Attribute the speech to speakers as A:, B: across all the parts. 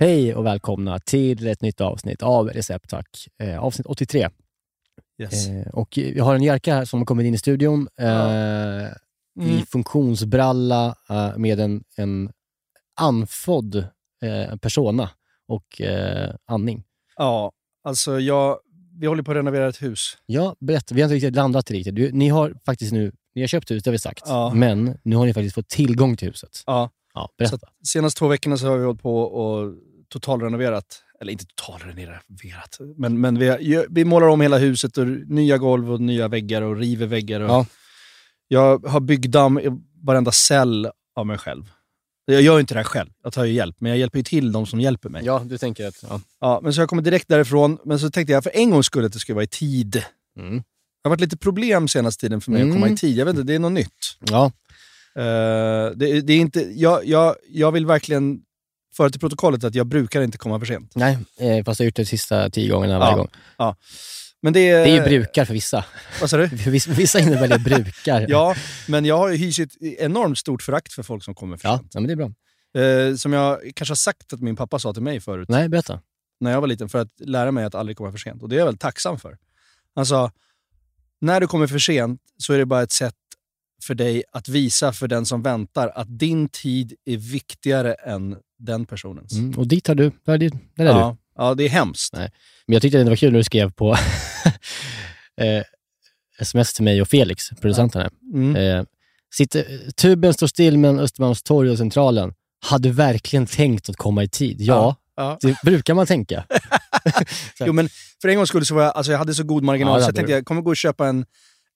A: Hej och välkomna till ett nytt avsnitt av Recept Tack. Eh, avsnitt 83.
B: Yes.
A: Eh, och vi har en Jerka här som har kommit in i studion eh,
B: Mm.
A: i funktionsbralla eh, med en, en anfodd eh, persona och eh, andning.
B: Ja, alltså jag, vi håller på att renovera ett hus.
A: Ja, berätta. Vi har inte riktigt landat riktigt. Du, ni har faktiskt nu ni har köpt hus, det har vi sagt.
B: Ja.
A: Men nu har ni faktiskt fått tillgång till huset.
B: Ja,
A: Ja,
B: så
A: berätta.
B: att senaste två veckorna så har vi hållit på och totalrenoverat. Eller inte totalrenoverat, men, men vi, vi målar om hela huset och nya golv och nya väggar och river väggar. Och
A: Ja.
B: Jag har byggdamm i varenda cell av mig själv. Jag gör ju inte det här själv, jag tar ju hjälp, men jag hjälper ju till de som hjälper mig.
A: ja, du tänker att... Ja.
B: Ja, men så jag kommer direkt därifrån, men så tänkte jag för en gångs skull att det skulle vara i tid.
A: Mm.
B: Det har varit lite problem senaste tiden för mig att komma
A: Mm.
B: i tid. Jag vet inte, det är något nytt.
A: ja.
B: Eh, det, det är inte, jag, jag, jag vill verkligen föra till protokollet att jag brukar inte komma för sent.
A: Nej, eh, fast jag har gjort det de sista tio gångerna varje
B: Ja.
A: gång.
B: Men det är...
A: Det är ju brukar för vissa.
B: Vad sa du?
A: För Vissa, innebär det brukar.
B: Ja, men jag har hyst ett enormt stort förakt för folk som kommer för
A: ja.
B: sent.
A: ja men det är bra.
B: Eh, som jag kanske har sagt att min pappa sa till mig förut,
A: Nej, berätta.
B: när jag var liten, för att lära mig att aldrig komma för sent. Och det är jag väldigt tacksam för. Han sa, när du kommer för sent så är det bara ett sätt för dig att visa för den som väntar att din tid är viktigare än den personens.
A: Mm. Och dit har du. Där där är du.
B: Ja, ja, det är hemskt.
A: Nej. Men jag tyckte det var kul när du skrev på eh, sms till mig och Felix, producenten här.
B: Mm.
A: Eh, sitter, tuben står still mellan Östermalmstorg och Centralen. Hade verkligen tänkt att komma i tid? Ja,
B: Ja.
A: Det brukar man tänka.
B: Jo, men för en gångs skull så var jag, alltså jag hade så god marginal
A: Ja,
B: så jag tänkte
A: du.
B: jag kommer gå och köpa en,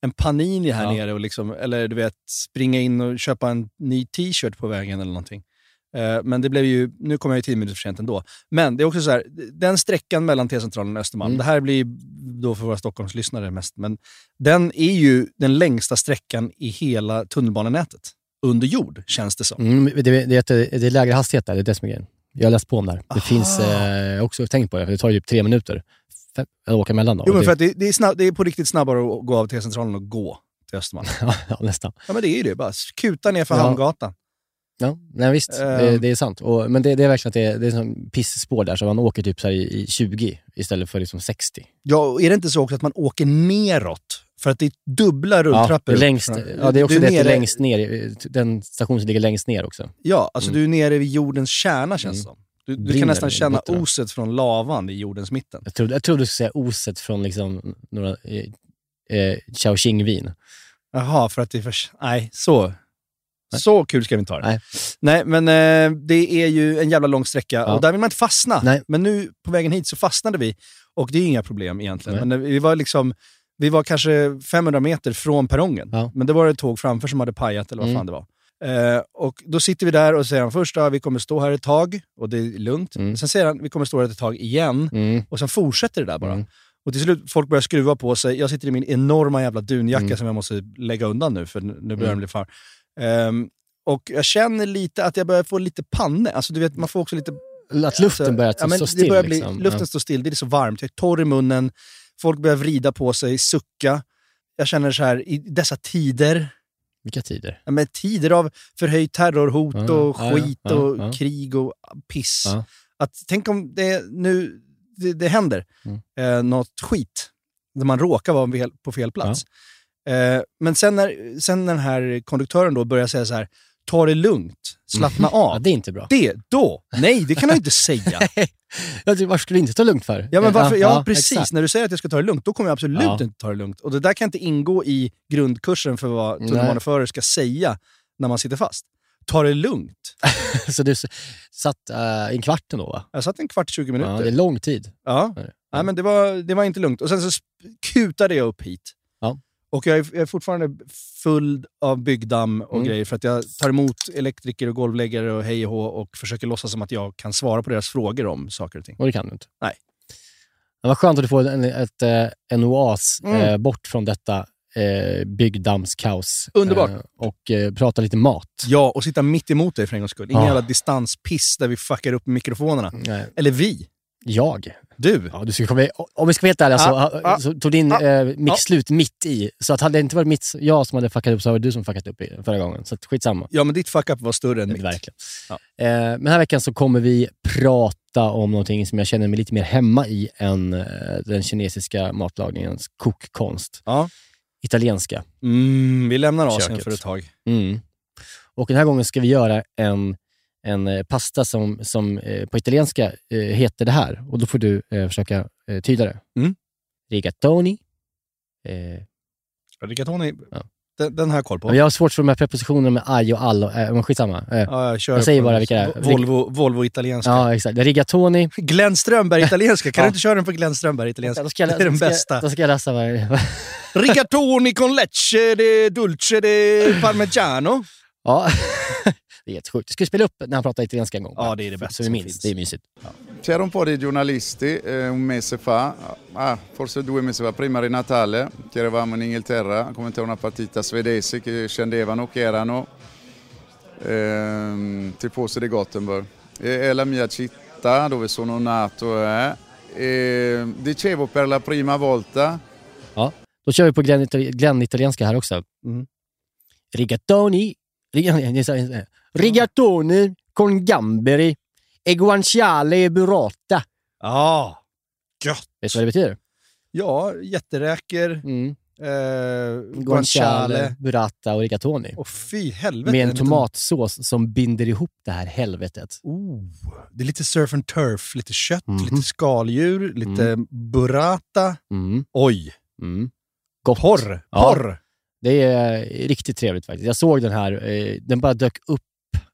B: en Panini här
A: Ja.
B: nere, och liksom, eller du vet, springa in och köpa en ny t-shirt på vägen eller någonting. Eh, men det blev ju, nu kommer jag ju tio minuter för sent ändå. Men det är också så här, den sträckan mellan T-centralen och Östermalm,
A: Mm.
B: det här blir då för våra Stockholmslyssnare mest, men den är ju den längsta sträckan i hela tunnelbanenätet. Under jord, känns det som.
A: Mm, det, det, det, det är lägre hastighet där, det är det som är grejen. Jag har läst på om det här. Det
B: Aha.
A: finns eh, också tänkt på det, för det tar ju typ tre minuter Fem- att åka mellan. Då.
B: Jo, men för att det, det, är snabb, det är på riktigt snabbare att gå av T-centralen och gå till Östermalm.
A: ja, nästan.
B: Ja, men det är ju det. Bara kuta ner för
A: Ja.
B: Hamngatan.
A: Ja, nej, visst.
B: Ehm.
A: Det, det är sant. Och, men det, det är verkligen att det, är- det är som pissspår där, så man åker typ så i, i 20 istället för liksom 60.
B: Ja, och är det inte så också att man åker neråt? För att det är dubbla
A: Ja,
B: rulltrappor.
A: det, är
B: upp
A: längst, ja, det är också
B: du
A: att det är
B: nere-
A: längst ner, den station som ligger längst ner också.
B: Ja, alltså
A: Mm.
B: du är nere vid jordens kärna känns det som. Du, du kan nästan känna
A: botten.
B: oset från lavan i jordens mitten.
A: Jag trodde, jag trodde du skulle säga oset från liksom några eh, eh, Chao-Ching-vin.
B: Jaha, för att det är för... Nej, så. Så kul ska vi inte ha det.
A: Nej.
B: Nej, men eh, det är ju en jävla lång sträcka
A: Ja.
B: och där vill man inte fastna.
A: Nej.
B: Men nu på vägen hit så fastnade vi och det är inga problem egentligen.
A: Nej.
B: Men eh, vi var liksom... Vi var kanske 500 meter från perrongen,
A: Ja.
B: men det var ett tåg framför som hade pajat eller vad
A: Mm.
B: fan det var. Eh, och då sitter vi där och säger han först att vi kommer stå här ett tag och det är lugnt.
A: Mm.
B: Sen säger han vi kommer stå här ett tag igen
A: Mm.
B: och sen fortsätter det där bara.
A: Mm.
B: Och till slut, folk börjar skruva på sig. Jag sitter i min enorma jävla dunjacka
A: Mm.
B: som jag måste lägga undan nu, för nu börjar
A: Mm.
B: den bli far. Ehm, och jag känner lite att jag börjar få lite panne. Alltså du vet, man får också lite...
A: Att luften börjar
B: ja, men
A: stå still.
B: börjar bli,
A: liksom.
B: Luften står still, det är så varmt. Jag är torr i munnen. Folk börjar vrida på sig, sucka. Jag känner så här, i dessa tider,
A: Vilka tider?
B: ja, men tider av förhöjt terrorhot
A: Ja,
B: och skit
A: ja,
B: och krig och piss. Att, tänk om det nu det, det händer
A: Mm.
B: eh, något skit, där man råkar vara på fel plats. Eh, men sen när, sen när den här konduktören då börjar säga så här, ta det lugnt, slappna
A: Ja,
B: av.
A: det är inte bra.
B: Det, då? Nej, det kan du inte säga.
A: Varför skulle du inte ta lugnt för?
B: Ja, men varför? Ja, precis.
A: exakt.
B: När du säger att jag ska ta det lugnt, då kommer jag absolut
A: Ja.
B: inte ta det lugnt. Och det där kan inte ingå i grundkursen för vad tunnelbaneförare ska säga när man sitter fast. Ta det lugnt.
A: Så du satt uh, en kvart ändå va?
B: Jag satt en kvart, 20
A: Ja,
B: minuter.
A: det är lång tid.
B: Ja.
A: Det?
B: Nej, men det var, det var inte lugnt. Och sen så kutade jag upp hit. Och jag är, jag är fortfarande full av byggdamm och
A: Mm.
B: grejer för att jag tar emot elektriker och golvläggare och hej och hå och försöker låtsas som att jag kan svara på deras frågor om saker och ting.
A: Och det kan du inte.
B: Nej.
A: Men vad skönt att du får en, ett, eh, en oas
B: Mm.
A: eh, bort från detta eh, byggdammskaos.
B: Underbart.
A: Eh, och eh, prata lite mat.
B: Ja, och sitta mitt emot dig för en gångs skull. Ingen
A: Ja.
B: jävla distanspiss där vi fuckar upp mikrofonerna.
A: Nej.
B: Eller vi.
A: Jag?
B: Du.
A: Ja, du ska komma, om vi ska vara helt ärliga så,
B: ja,
A: så tog din
B: ja,
A: eh, mix slut mitt i. Så att hade det inte varit mitt, jag som hade fuckat upp så var det du som fuckat upp förra gången. Så att skitsamma.
B: Ja, men ditt fuck-up var större än mitt.
A: Verkligen.
B: Ja.
A: Eh, men den här veckan så kommer vi prata om någonting som jag känner mig lite mer hemma i än eh, den kinesiska matlagningens kokkonst.
B: Ja.
A: Italienska.
B: Mm, vi lämnar Asien för ett tag.
A: Mm. Och den här gången ska vi göra en, en eh, pasta som, som eh, på italienska eh, heter det här. Och då får du försöka tyda det.
B: Mm.
A: Rigatoni. Eh,
B: Rigatoni,
A: Ja.
B: den, den jag koll på.
A: men jag har svårt för de här prepositionerna med aj och all. och- men skitsamma. Eh,
B: Ja, jag,
A: Jag säger bara vilka det är.
B: Volvo, Volvo italienska.
A: ja, exakt. Rigatoni.
B: Glenn Strömberg italienska. Kan
A: Ja.
B: du inte köra den på Glenn Strömberg italienska?
A: Jag,
B: det är den
A: ska,
B: bästa.
A: Då ska jag läsa är.
B: Rigatoni con leche, de dulce, de parmigiano.
A: Ja. Det är helt sjukt. Ska spela upp när han pratar italienska en gång.
B: Ja, det är det bästa
A: vi
B: som
A: minns.
B: finns.
A: Det är mysigt.
C: C'era un po' di giornalisti eh, un mese fa, ah, forse due mesi fa, prima di Natale, che eravamo in Inghilterra a commentare una partita svedese che scendevano, che erano ehm, tifosi di Gothenburg. E è la mia città dove sono nato. Eh. E dicevo per la prima volta
A: Då kör vi på Glenn, Glenn italienska här också.
B: Mm.
A: Rigatoni. rig- Rigatoni con gamberi e guanciale burrata.
B: Ja, gött.
A: Vet du vad det betyder?
B: Ja, jätteräkor,
A: Mm.
B: eh,
A: Guanciale, burrata och rigatoni.
B: Och fy helvete.
A: Med en tomatsås som binder ihop det här helvetet.
B: Oh, det är lite surf and turf, lite kött,
A: Mhm.
B: lite skaldjur, lite burrata.
A: Mm.
B: Oj,
A: Mm. Gott.
B: porr!
A: Ja.
B: Porr!
A: Det är riktigt trevligt faktiskt. Jag såg den här, eh, den bara dök upp.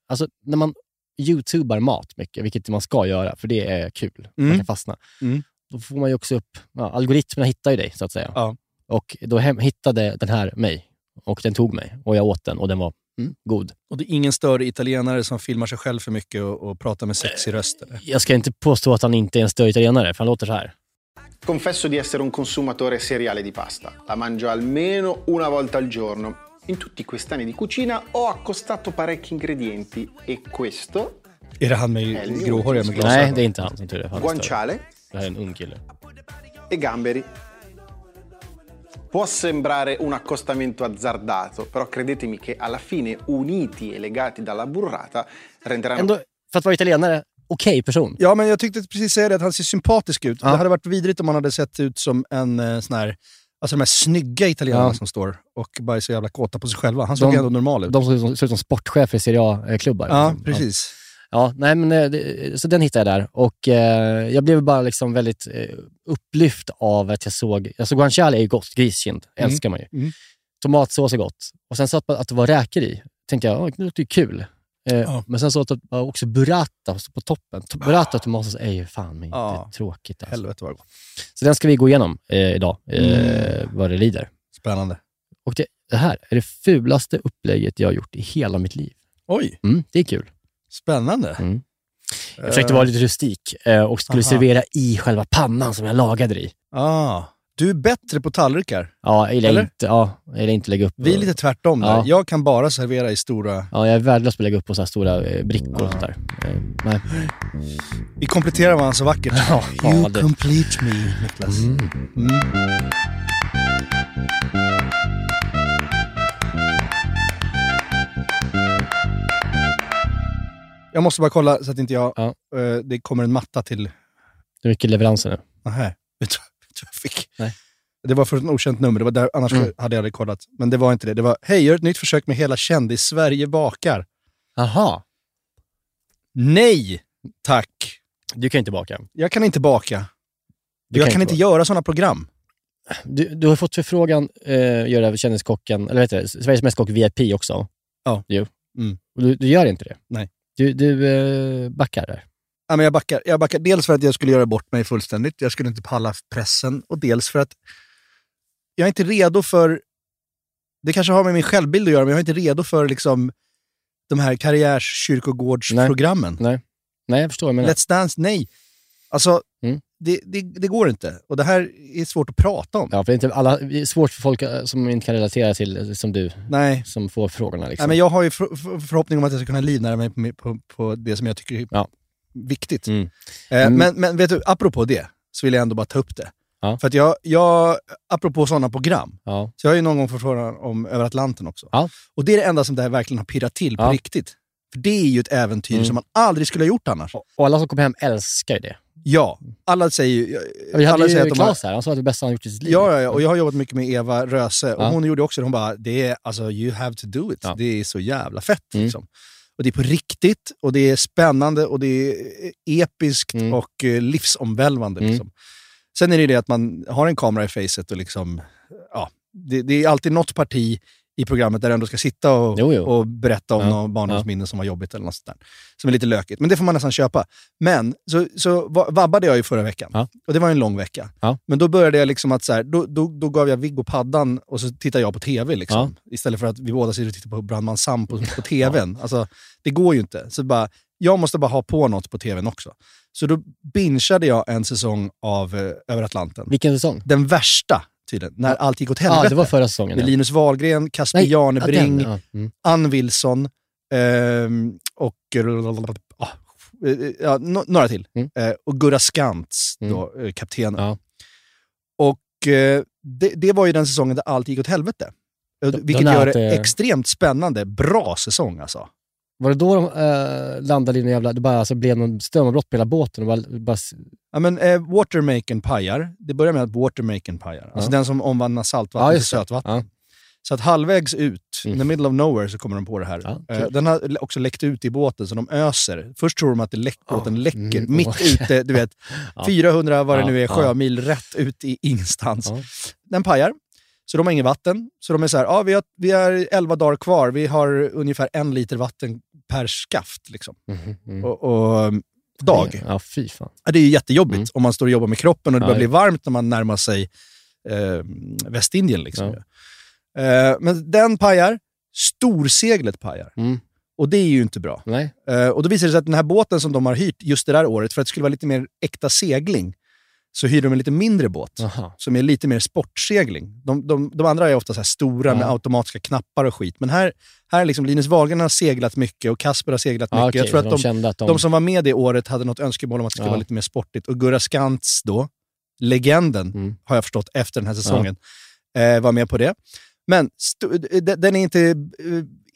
A: Alltså när man youtubar mat mycket, vilket man ska göra, för det är kul. Man
B: Mm.
A: kan fastna.
B: Mm.
A: Då får man ju också upp, ja, algoritmerna hittar ju dig så att säga.
B: Ja.
A: Och då hem, hittade den här mig och den tog mig och jag åt den och den var mm, god.
B: Och det är ingen större italienare som filmar sig själv för mycket och, och pratar med sexig röst. Eller?
A: Jag ska inte påstå att han inte är en större italienare, för han låter så här.
D: Confesso di essere un consumatore seriale di pasta. La mangio almeno una volta al giorno. In tutti questi anni di cucina ho accostato parecchi ingredienti e questo,
B: Är det han med gråhåriga med
A: Nej,
B: glasögon?
A: det är inte han som tur är. Han är större.
D: guanciale
A: Det här är en ung kille.
D: e gamberi. Può sembrare un accostamento azzardato, però credetemi che alla fine, uniti e legati dalla burrata, renderanno
A: Ändå, för att vara italienare, okej person.
B: Ja, men jag tyckte precis säga det, att han ser sympatisk ut.
A: Ja.
B: Det hade varit vidrigt om han hade sett ut som en eh, sån här... Alltså de här snygga italienarna
A: Ja.
B: som står och bara är så jävla kåta på sig själva. Han såg
A: De-
B: ändå normal ut.
A: De som ser ut som- som sportchefer i Serie A-klubbar.
B: ja,
A: liksom.
B: precis.
A: Ja, nej, men, eh, det, så den hittade jag där. Och eh, jag blev bara liksom väldigt eh, upplyft av att jag såg... Alltså guanciale är ju gott, griskind.
B: Mm.
A: älskar man ju.
B: Mm.
A: Tomatsås är gott. Och sen så att, att det var räkor i, tänkte jag, "Åh, det låter ju kul. Eh,
B: Ja.
A: Men sen så var också burrata på toppen. To- Burrata och tomatsås är ju fan inte
B: Ja.
A: tråkigt. Alltså.
B: Helvete vad gott.
A: Så den ska vi gå igenom eh, idag, eh,
B: Mm.
A: vad det lider.
B: Spännande.
A: Och det, det här är det fulaste upplägget jag har gjort i hela mitt liv.
B: Oj,
A: Mm, det är kul.
B: spännande.
A: Mm. Jag försökte vara lite rustik eh, och skulle
B: aha.
A: servera i själva pannan som jag lagade det i.
B: Ah, du är bättre på tallrikar.
A: Ja, eller
B: Eller?
A: inte, ja, eller inte lägga upp.
B: Vi är lite tvärtom där.
A: Ja.
B: Jag kan bara servera i stora...
A: Ja, jag är värdelös på att lägga upp på så här stora eh, brickor och sånt där. Eh, nej.
B: Vi kompletterar varandra så vackert.
A: Ja,
B: you
A: det-
B: complete me, Niklas.
A: Mm.
B: Mm. Jag måste bara kolla så att inte jag...
A: Ja.
B: eh, det kommer en matta till...
A: Det är mycket leveranser nu.
B: Nähä. Du du jag fick?
A: Nej.
B: Det var för ett okänt nummer, det var där, annars
A: Mm.
B: hade jag aldrig kollat. Men det var inte det. Det var, hej, gör ett nytt försök med hela kändis-Sverige bakar.
A: Jaha.
B: Nej, tack.
A: Du kan inte baka.
B: Jag kan inte baka.
A: Du
B: jag kan inte
A: baka.
B: göra sådana program.
A: Du, du har fått förfrågan eh, göra Kändiskocken, eller vet du, Sveriges Mästerkock VIP också.
B: Ja.
A: Jo.
B: Mm.
A: Du, du gör inte det?
B: Nej.
A: Du, du eh, backar där?
B: Ja, men jag, backar. jag backar dels för att jag skulle göra bort mig fullständigt. Jag skulle inte palla pressen. Och dels för att jag är inte redo för... Det kanske har med min självbild att göra, men jag är inte redo för liksom, de här karriärskyrkogårdsprogrammen.
A: Nej. Nej, jag förstår menar.
B: Let's Dance, nej. Alltså,
A: Mm.
B: det, det, det går inte. Och det här är svårt att prata om.
A: Ja, för det är, inte alla, är svårt för folk eh, som inte kan relatera till, eh, som du,
B: Nej.
A: som får frågorna. Liksom.
B: Nej, men jag har ju för, för, förhoppning om att jag ska kunna livnära mig på, på, på det som jag tycker
A: Ja.
B: Viktigt.
A: Mm.
B: Eh,
A: Mm.
B: Men, men vet du, apropå det, så vill jag ändå bara ta upp det.
A: Ja.
B: För att jag, jag, apropå sådana program,
A: Ja.
B: så jag har ju någon gång fått frågan om Över Atlanten också.
A: Ja.
B: Och det är det enda som det här verkligen har pirrat till på riktigt. För det är ju ett äventyr
A: Mm.
B: som man aldrig skulle ha gjort annars.
A: Och, och alla som kommer hem älskar ju det.
B: Ja, alla säger ju...
A: Vi hade
B: alla säger
A: ju
B: har,
A: Claes här, han sa att det bästa han gjort i sitt liv.
B: Ja, ja, och jag har jobbat mycket med Eva Röse och hon gjorde också det. Hon bara, det är, alltså, you have to do it. Det är så jävla fett.
A: Mm.
B: Liksom. Och det är på riktigt, och det är spännande, och det är episkt
A: Mm.
B: och eh, livsomvälvande.
A: Mm.
B: Liksom. Sen är det det att man har en kamera i facet och liksom, ja, det, det är alltid något parti i programmet där du ändå ska sitta och,
A: Jo, jo.
B: och berätta om
A: Ja,
B: något barndomsminne som var jobbigt eller något sånt där. Som är lite lökigt. Men det får man nästan köpa. Men så, så va- vabbade jag ju förra veckan.
A: Ja.
B: Och det var en lång vecka.
A: Ja.
B: Men då började jag liksom att så här, då, då, då gav jag Viggo paddan och så tittade jag på tv. Liksom. Istället för att vi båda sitter och tittar på Brandman Sam på, på tvn. Alltså, det går ju inte. Så bara, jag måste bara ha på något på tvn också. Så då bingeade jag en säsong av eh, Över Atlanten.
A: Vilken säsong?
B: Den värsta, tydligen. När allt gick åt helvete.
A: Ja, det var förra säsongen.
B: Med
A: Ja.
B: Linus Wahlgren, Casper
A: Nej,
B: Janebring,
A: ja, den, ja. Mm.
B: Ann Wilson ehm, och ah, eh, ja, några till.
A: Mm.
B: Eh, och Gurra Skantz,
A: Mm.
B: då, eh, kaptenen.
A: Ja.
B: Och eh, det, det var ju den säsongen där allt gick åt helvete. Eh, Vilket gör det- extremt spännande. Bra säsong alltså.
A: Var det då de eh, landade i en jävla... Det bara alltså, blev någon strömavbrott på hela båten? Och bara, bara,
B: Ja, men, eh, Watermaken pajar. Det börjar med att Watermaken pajar. Alltså den som omvandlar saltvatten till sötvatten. Så att halvvägs ut,
A: Mm.
B: in the middle of nowhere, så kommer de på det här.
A: Ja,
B: Eh,
A: kul.
B: den har också läckt ut i båten, så de öser. Först tror de att det läck, båten läcker.
A: Mm.
B: Mitt ute, du vet,
A: Ja.
B: 400 vad det
A: Ja,
B: nu är, sjömil rätt ut i ingenstans. Den pajar. Så de har inget vatten. Så de är så här, ja, vi, har, vi har 11 dagar kvar. Vi har ungefär en liter vatten per skaft. Liksom.
A: Mhm, mm.
B: Och, och, um, dag.
A: Ja, fy fan.
B: Ja, det är ju jättejobbigt
A: Mm.
B: om man står och jobbar med kroppen och det
A: Ja,
B: börjar bli
A: ja.
B: varmt när man närmar sig eh, Västindien. Liksom. Eh, men den pajar, storseglet pajar.
A: Mm.
B: Och det är ju inte bra. Eh, och då visar det sig att den här båten som de har hyrt just det där året, för att det skulle vara lite mer äkta segling, så hyr de en lite mindre båt.
A: Jaha.
B: Som är lite mer sportsegling. De, de, de andra är ofta så stora med
A: Ja.
B: automatiska knappar och skit. Men här, här är liksom Linus Wahlgren har seglat mycket och Kasper har seglat mycket.
A: Ja, okej,
B: Jag tror att de,
A: att de...
B: de som var med det året hade något önskemål om att det skulle
A: Ja.
B: vara lite mer sportigt. Och Gurra Skantz då, legenden,
A: Mm.
B: har jag förstått efter den här säsongen, eh, var med på det. Men den är inte eh,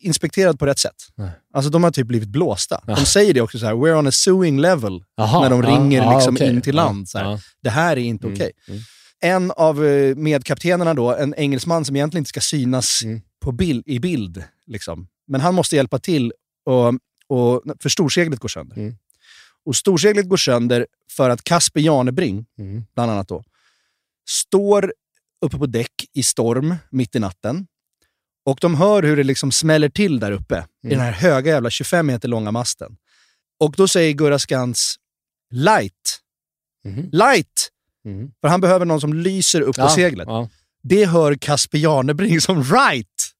B: inspekterad på rätt sätt.
A: Nej.
B: Alltså de har typ blivit blåsta.
A: Ja.
B: De säger det också så här, we're on a suing level,
A: Jaha,
B: när de
A: ja,
B: ringer
A: ja,
B: liksom
A: okej.
B: in till land. Så här. Det här är inte
A: Mm,
B: okej.
A: mm.
B: En av eh, medkaptenerna då, en engelsman som egentligen inte ska synas
A: Mm.
B: på bild, i bild, liksom. men han måste hjälpa till och, och, för storseglet går sönder.
A: Mm.
B: Och storseglet går sönder för att Kasper Janebring,
A: Mm.
B: bland annat då, står uppe på däck i storm mitt i natten. Och de hör hur det liksom smäller till där uppe i
A: Mm.
B: den här höga jävla 25 meter långa masten. Och då säger Gurra Skans light,
A: Mhm.
B: light!
A: Mm.
B: För han behöver någon som lyser upp på
A: Ja,
B: seglet.
A: Ja.
B: Det hör Kasper Janebring som right.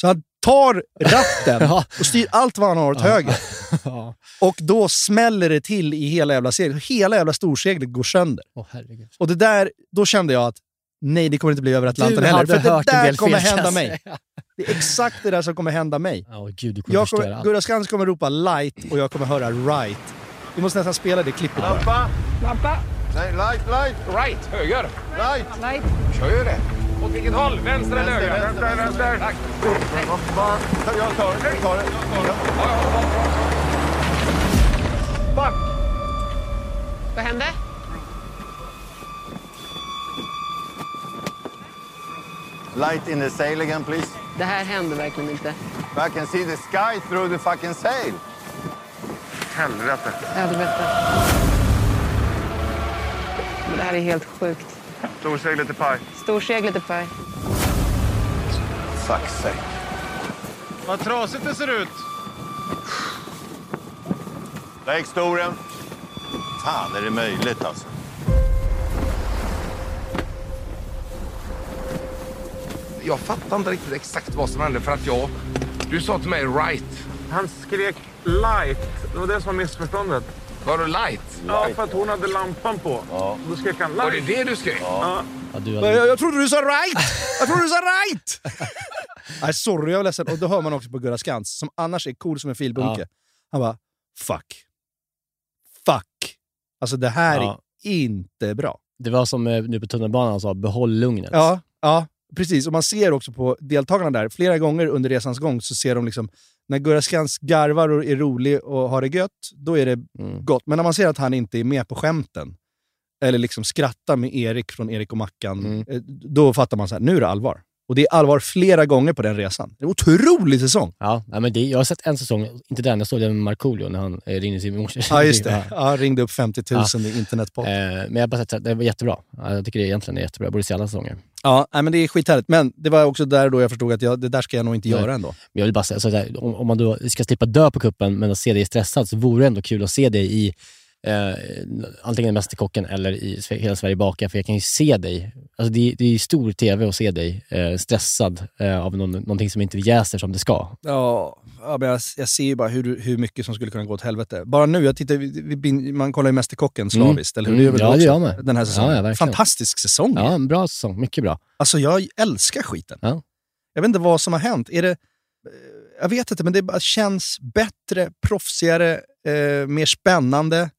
B: Så han tar ratten och styr allt vad han har åt höger. Och då smäller det till i hela jävla seglet. Hela jävla storseglet går sönder.
A: Herregud.
B: Och det där, då kände jag att nej, det kommer inte bli över Atlanten
A: Du
B: heller. För det där kommer
A: fel,
B: hända mig. Det är exakt det där som kommer hända mig.
A: Åh, gud, du kommer
B: Jag kommer. Gurra Skans kommer ropa light och jag kommer höra right. Vi måste nästan spela det klippet bara.
C: Lampa!
E: Lampa.
C: Nej, light, light,
E: Right. Höger.
C: light!
E: Nej. Kör det. Åt vilket håll? Vänster eller höger? Vänster, vänster. Tack.
C: Jag tar det, jag tar det.
E: Fuck. Vad hände?
C: Light in the sail again, please.
F: Det här händer verkligen inte.
G: I can see the sky through the fucking sail.
E: Helvete.
F: Helvete. Men Det här är helt sjukt.
E: Storseglet är paj.
F: Storseglet är paj.
G: Fuck's sake.
B: Vad trasigt det ser ut!
G: Där gick storen. Fan, är det möjligt alltså?
E: Jag fattar inte riktigt exakt vad som hände för att jag... Du sa till mig right. Han skrek light. Det var det som var missförståndet. Var det light? Ja, för att hon hade lampan på. Då skrek han light. Var det det du skrek? Ja.
A: Ja, du
B: Jag,
A: hade...
B: jag, jag trodde du sa right! Jag trodde du sa right! Nej, sorry, jag var ledsen. Och då hör man också på Gurra Skans, som annars är cool som en filbunke.
A: Ja.
B: Han bara, fuck. Fuck. Alltså det här
A: Ja.
B: är inte bra.
A: Det var som eh, nu på tunnelbanan han sa, behåll lugnet.
B: Ja, ja, precis. Och man ser också på deltagarna där, flera gånger under resans gång så ser de liksom, när Gurra Skans garvar och är rolig och har det gött, då är det
A: Mm.
B: gott. Men när man ser att han inte är med på skämten, eller liksom skrattar med Erik från Erik och Mackan,
A: Mm.
B: eh, då fattar man så här, nu är det allvar. Och det är allvar flera gånger på den resan. Det är en otrolig säsong!
A: Ja, men det, jag har sett en säsong, inte den, jag såg den med Markoolio när han eh, ringde sin morsa.
B: Ja, just det. Ja, ringde upp 50 000
A: Ja.
B: i internetpott.
A: Eh, men jag har bara sett det var jättebra. Ja, jag tycker det egentligen är jättebra. Jag borde se alla säsonger.
B: Ja, nej, men det är skithärligt. Men det var också där då jag förstod att jag, det där ska jag nog inte
A: Nej.
B: göra ändå.
A: Men jag vill bara säga, så där, om, om man då ska slippa dö på kuppen men att se dig stressad så vore det ändå kul att se dig i eh, antingen Mästerkocken eller i Hela Sverige bakar. För jag kan ju se dig, alltså det, det är stor tv att se dig eh, stressad eh, av någon, någonting som inte jäser som det ska.
B: Ja, ja men jag, jag ser ju bara hur, hur mycket som skulle kunna gå åt helvete. Bara nu, jag tittar, vi, vi, man kollar ju Mästerkocken slaviskt, eller hur?
A: Mm.
B: Det gör väl
A: Ja, det gör med.
B: Den här säsongen.
A: Ja.
B: Fantastisk säsong.
A: Ja, en bra säsong. Mycket bra.
B: Alltså jag älskar skiten.
A: Ja.
B: Jag vet inte vad som har hänt. Är det, eh, jag vet inte, men det känns bättre, proffsigare, eh, mer spännande,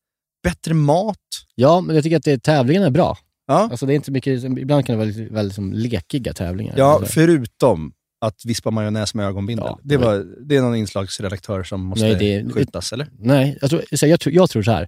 B: bättre mat.
A: Ja, men jag tycker att det, tävlingarna är bra.
B: Ja,
A: Alltså det är inte mycket, ibland kan det vara väldigt, väldigt som lekiga tävlingar.
B: ja
A: Alltså,
B: förutom att vispa majonnäs med ögonbindel.
A: Ja,
B: det, var, det är någon inslagsredaktör som måste
A: Nej, det-
B: skjutas, eller?
A: Nej, jag tror, så jag, tror- jag tror så här.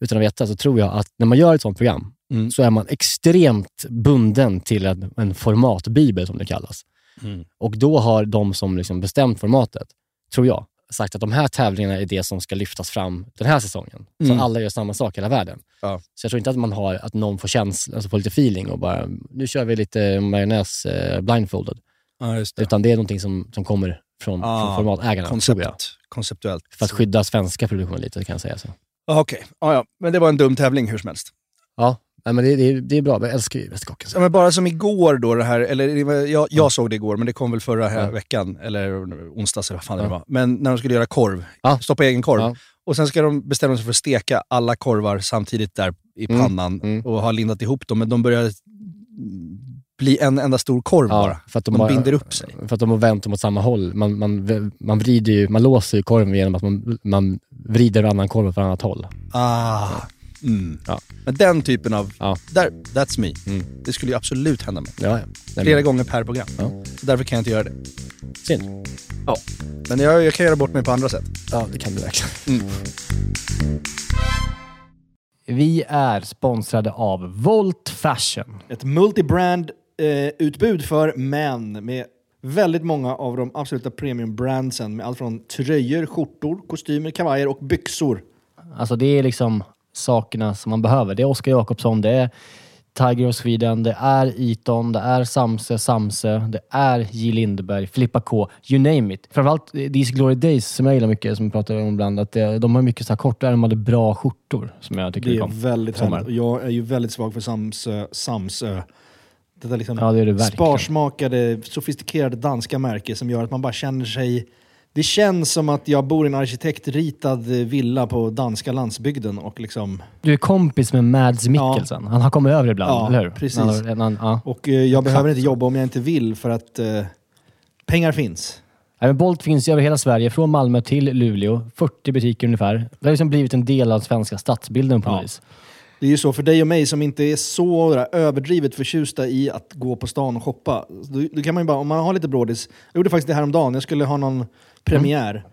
A: Utan att veta så tror jag att när man gör ett sånt program
B: Mm.
A: så är man extremt bunden till en, en formatbibel som det kallas.
B: Mm.
A: Och då har de som liksom bestämt formatet, tror jag, sagt att de här tävlingarna är det som ska lyftas fram den här säsongen. Så
B: Mm.
A: att alla gör samma sak i hela världen.
B: Ja.
A: Så jag tror inte att man har, att någon får känsla, alltså får lite feeling och bara, nu kör vi lite majonnäs eh, blindfolded.
B: Ja, just
A: Utan det är någonting som, som kommer från,
B: Ah,
A: från formatägarna.
B: Koncept, konceptuellt.
A: För att skydda svenska produktionen lite, kan jag säga så.
B: Ja, Okej, ja, ja. men det var en dum tävling hur som helst.
A: Ja, nej, men det, det, det är bra. Jag älskar ju Mästerkocken.
B: Ja, men bara som igår då, det här, eller det jag, jag såg det igår, men det kom väl förra här
A: Ja.
B: veckan, eller onsdags eller vad fan det
A: Ja.
B: var. Men när de skulle göra korv,
A: Ja.
B: stoppa egen korv.
A: Ja.
B: Och sen ska de bestämma sig för att steka alla korvar samtidigt där i
A: Mm,
B: pannan
A: mm.
B: och ha lindat ihop dem, men de börjar bli en enda stor korv bara.
A: för att de,
B: De
A: har,
B: binder upp sig.
A: För att de har vänt dem åt samma håll. Man, man, man, vrider ju, man låser ju korven genom att man, man vrider annan korv åt ett annat håll.
B: Ah. Mm.
A: Ja.
B: Men den typen av,
A: Ja.
B: där, that's me.
A: Mm.
B: Det skulle ju absolut hända mig.
A: Ja, ja.
B: Flera gånger per program. Därför kan jag inte göra det.
A: Synd.
B: Ja. Men jag, jag kan göra bort mig på andra sätt.
A: Ja, det kan du verkligen.
B: Mm.
A: Vi är sponsrade av Volt Fashion.
B: Ett multibrand eh, utbud för män med väldigt många av de absoluta premiumbrandsen med allt från tröjor, skjortor, kostymer, kavajer och byxor.
A: Alltså det är liksom sakerna som man behöver. Det är Oskar Jakobsson, det är Tiger of Sweden, det är Eton, det är Samse, Samse, det är J Lindeberg, Filippa K, you name it. Framförallt These Glory Days som jag gillar mycket, som vi pratar om ibland, att det, de har mycket så här kortärmade bra skjortor som jag tycker
B: Det är
A: om.
B: väldigt
A: Sommar.
B: härligt. Jag är ju väldigt svag för Samsö. Samsö. Detta liksom
A: Ja, det är det verkligen.
B: sparsmakade, sofistikerade danska märke som gör att man bara känner sig... Det känns som att jag bor i en arkitektritad villa på danska landsbygden och liksom...
A: Du är kompis med Mads Mikkelsen. Han har kommit över ibland,
B: Ja,
A: eller hur?
B: precis.
A: Han, han, ja.
B: Och eh, jag behöver inte jobba om jag inte vill för att eh, pengar finns.
A: Nej, men Bolt finns ju över hela Sverige, från Malmö till Luleå. 40 butiker ungefär. Det har liksom blivit en del av svenska stadsbilden på
B: Ja.
A: något vis.
B: Det är ju så för dig och mig som inte är så överdrivet förtjusta i att gå på stan och shoppa. Då, då kan man ju bara, om man har lite brådis. Jag gjorde faktiskt det här om dagen. Jag skulle ha någon premiär.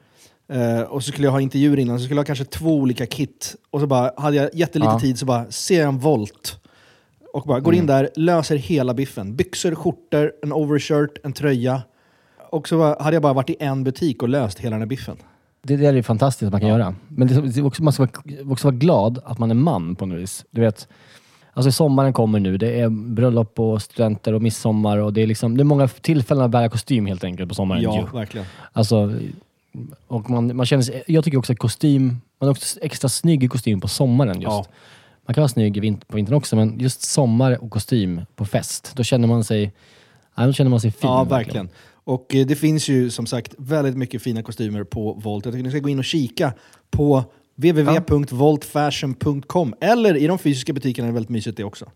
B: Eh, och så skulle jag ha intervjuer innan, så skulle jag ha kanske två olika kit. Och så bara, hade jag jättelite
A: Ja.
B: tid så bara, ser jag en Volt. Och bara går in där, löser hela biffen. Byxor, skjortor, en overshirt, en tröja.
H: och så var- hade jag bara varit i en butik och löst hela den här biffen.
A: Det, det är fantastiskt att man kan göra. Men det, det är också, man ska vara, också vara glad att man är man på något vis. Du vet, alltså sommaren kommer nu. Det är bröllop och studenter och midsommar och det är, liksom, det är många tillfällen att bära kostym helt enkelt på sommaren.
H: Ja,
A: ju.
H: verkligen.
A: Alltså, och man, man känner sig, jag tycker också att kostym, man är också extra snygg i kostym på sommaren just.
H: Ja.
A: Man kan vara snygg på vintern också, men just sommar och kostym på fest, då känner man sig, då känner man sig fin.
H: Ja, verkligen. Och eh, det finns ju som sagt väldigt mycket fina kostymer på Volt. Jag tycker ni ska gå in och kika på www.voltfashion.com eller i de fysiska butikerna är det väldigt mysigt det också.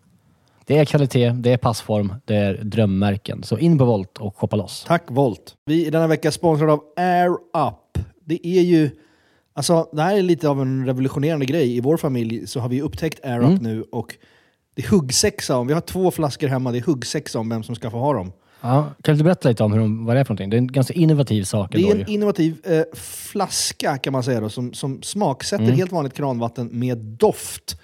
A: Det är kvalitet, det är passform, det är drömmärken. Så in på Volt och shoppa loss.
H: Tack Volt. Vi är denna vecka sponsrade av Air Up. Det är ju, alltså det här är lite av en revolutionerande grej. I vår familj så har vi upptäckt Air Up
A: Mm.
H: nu och det är huggsexa om. Vi har två flaskor hemma, det är huggsexa om vem som ska få ha dem.
A: Ja, kan du berätta lite om hur de, vad det är för någonting? Det är en ganska innovativ sak
H: Det är en
A: ju.
H: innovativ eh, flaska kan man säga då, som, som smaksätter
A: Mm.
H: helt vanligt kranvatten med doft.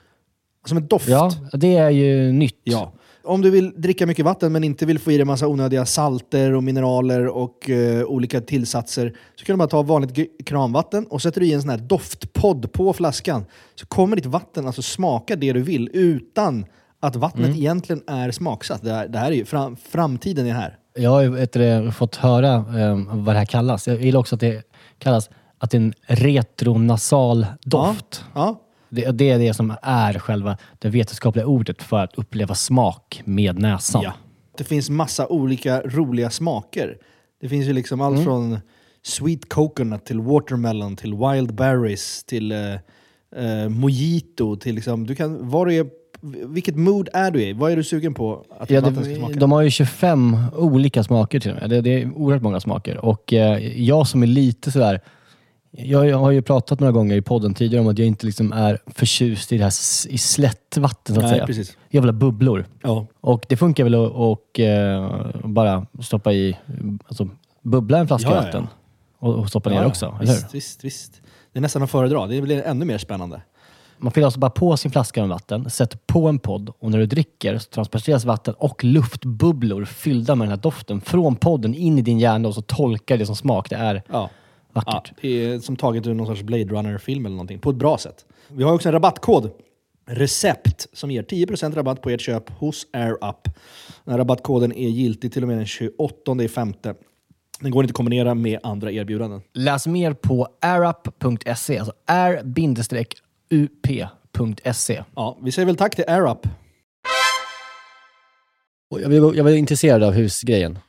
H: Som en doft.
A: Ja, det är ju nytt.
H: Ja. Om du vill dricka mycket vatten men inte vill få i dig massa onödiga salter och mineraler och eh, olika tillsatser så kan du bara ta vanligt kranvatten och sätter du i en sån här doftpodd på flaskan så kommer ditt vatten alltså smaka det du vill utan att vattnet
A: Mm.
H: egentligen är smaksatt. Det här, det här är ju fram, framtiden är här.
A: Jag har ju fått höra eh, vad det här kallas. Jag gillar också att det kallas att det är en retronasal doft.
H: Ja.
A: Det, det är det som är själva det vetenskapliga ordet för att uppleva smak med näsan.
H: Ja. Det finns massa olika roliga smaker. Det finns ju liksom allt
A: Mm.
H: från sweet coconut till watermelon till wild berries till eh, eh, mojito till liksom, du kan, vad du är, vilket mood är du i? Vad är du sugen på att
A: Ja,
H: vatten ska
A: det,
H: smaka?
A: de har ju 25 olika smaker till och med. Det, det är oerhört många smaker. Och eh, jag som är lite sådär... Jag, jag har ju pratat några gånger i podden tidigare om att jag inte liksom är förtjust i det här i slättvatten så att
H: Nej,
A: säga.
H: precis.
A: Jag vill ha bubblor.
H: Ja.
A: Och det funkar väl att och, eh, bara stoppa i, alltså bubbla en flaska
H: Ja, ja,
A: vatten och, och stoppa ner också, eller hur?
H: visst, visst, visst. Det är nästan att föredra. Det blir ännu mer spännande.
A: Man fyller alltså bara på sin flaska med vatten, sätter på en podd och när du dricker så transporteras vatten och luftbubblor fyllda med den här doften från podden in i din hjärna och så tolkar det som smak. Det är
H: Ja.
A: vackert.
H: Ja, det är som taget ur någon sorts Blade Runner-film eller någonting. På ett bra sätt. Vi har också en rabattkod. Recept som ger 10% rabatt på ert köp hos AirUp. Den här rabattkoden är giltig till och med den 28 femte. Den går inte att kombinera med andra erbjudanden.
A: Läs mer på airup.se, alltså r-up.se.
H: Ja, vi säger väl tack till AirUp.
A: Jag var, jag var intresserad av husgrejen.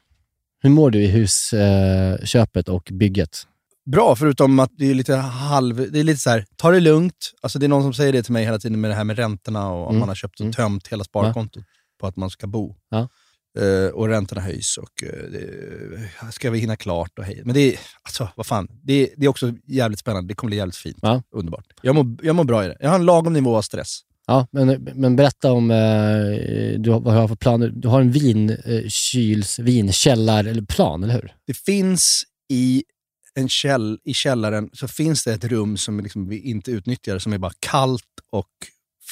A: Hur mår du i husköpet och bygget?
B: Bra, förutom att det är lite halv... Det är lite så här, ta det lugnt. Alltså det är någon som säger det till mig hela tiden med det här med räntorna och om
A: Mm.
B: man har köpt och tömt hela sparkontot på att man ska bo.
A: Ja.
B: Eh, och räntorna höjs och uh, ska vi hinna klart och hej. Men det är, alltså vad fan, det är, det är också jävligt spännande. Det kommer bli jävligt fint.
A: Ja.
B: Underbart. Jag mår, jag mår bra i det. Jag har en lagom nivå av stress.
A: Ja, men, men berätta om eh, du har, vad har för planer. Du har en vin, eh, kyls, vinkällar eller plan, eller hur?
B: Det finns i, en käll, i källaren så finns det ett rum som liksom vi inte utnyttjar, som är bara kallt och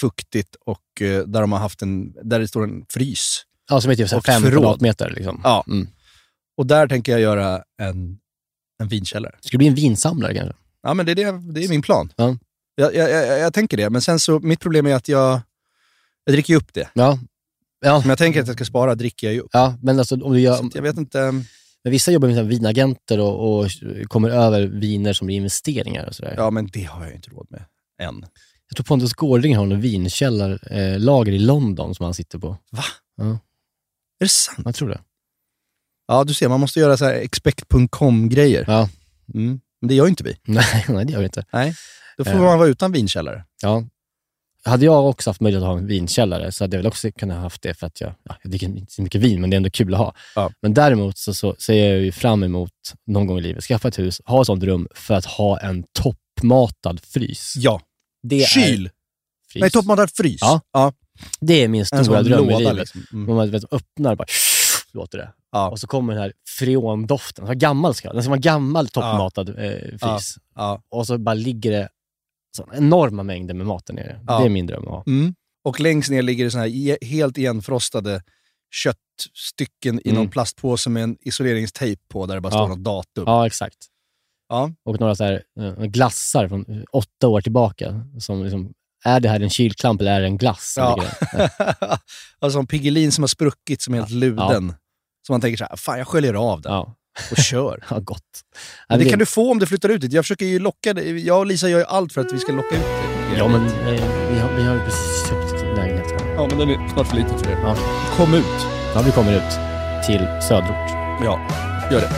B: fuktigt och eh, där, de har haft en, där det står en frys.
A: Ja, som är typ så fem
B: förråd.
A: kvadratmeter. Liksom.
B: Ja.
A: Mm.
B: Och där tänker jag göra en, en vinkällare.
A: Ska du bli en vinsamlare kanske?
B: Ja, men det är, det, det är min plan.
A: Ja.
B: Jag, jag, jag, jag tänker det, men sen så, mitt problem är att jag, jag dricker upp det.
A: Ja. Ja.
B: Om jag tänker att jag ska spara dricker jag ju upp.
A: Ja, men alltså om du gör...
B: Så jag vet inte...
A: Men vissa jobbar med så vinagenter och, och kommer över viner som blir investeringar och sådär.
B: Ja, men det har jag inte råd med än.
A: Jag tror Pontus Gårding har en vinkällarlager eh, lager i London som han sitter på.
B: Va?
A: Ja,
B: Är det sant?
A: jag tror det.
B: Ja, du ser, man måste göra så här expect.com-grejer.
A: Ja.
B: Mm. Men det gör ju inte vi.
A: Nej, nej, det gör vi inte.
B: Nej. Då får
A: Eh.
B: man vara utan vinkällare.
A: Ja. Hade jag också haft möjlighet att ha en vinkällare så hade jag väl också kunnat ha haft det för att jag, ja, jag dricker inte så mycket vin, men det är ändå kul att ha.
B: Ja.
A: Men däremot så, så ser jag ju fram emot någon gång i livet, skaffa ett hus, ha ett sånt rum för att ha en toppmatad frys.
B: Ja.
A: Det
B: Kyl!
A: Är frys.
B: Nej, toppmatad frys.
A: Ja.
B: ja.
A: Det är min stora dröm i livet.
B: liksom. Mm.
A: Man vet, öppnar bara låter det.
B: Ja.
A: Och så kommer den här freondoften. Så gammal ska den ska vara gammal toppmatad eh, frys.
B: Ja.
A: Och så bara ligger det så enorma mängder med mat där nere.
B: Ja.
A: Det är min dröm att ha.
B: Mm. Och längst ner ligger det såna här helt igenfrostade köttstycken i
A: Mm.
B: någon plastpåse med en isoleringstejp på där det bara
A: Ja.
B: står något datum.
A: Ja, exakt.
B: Ja.
A: Och några så här, eh, glassar från eh, åtta år tillbaka. Som liksom, är det här en kylklamp eller är det en glass?
B: Ja. alltså en Piggelin som har spruckit som är helt luden. Så man tänker så här, fan jag sköljer av den
A: Ja.
B: och kör.
A: ja, gott.
B: Men
A: Ja,
B: det kan du få om du flyttar ut dit. Jag försöker ju locka dig. Jag och Lisa gör ju allt för att vi ska locka ut dig.
A: Ja, men eh, vi, har, vi har ju precis köpt lägenhet här.
B: Ja, men den är snart för liten för er.
A: Ja.
B: Kom ut.
A: Ja, vi kommer ut till söderort.
B: Ja, gör det.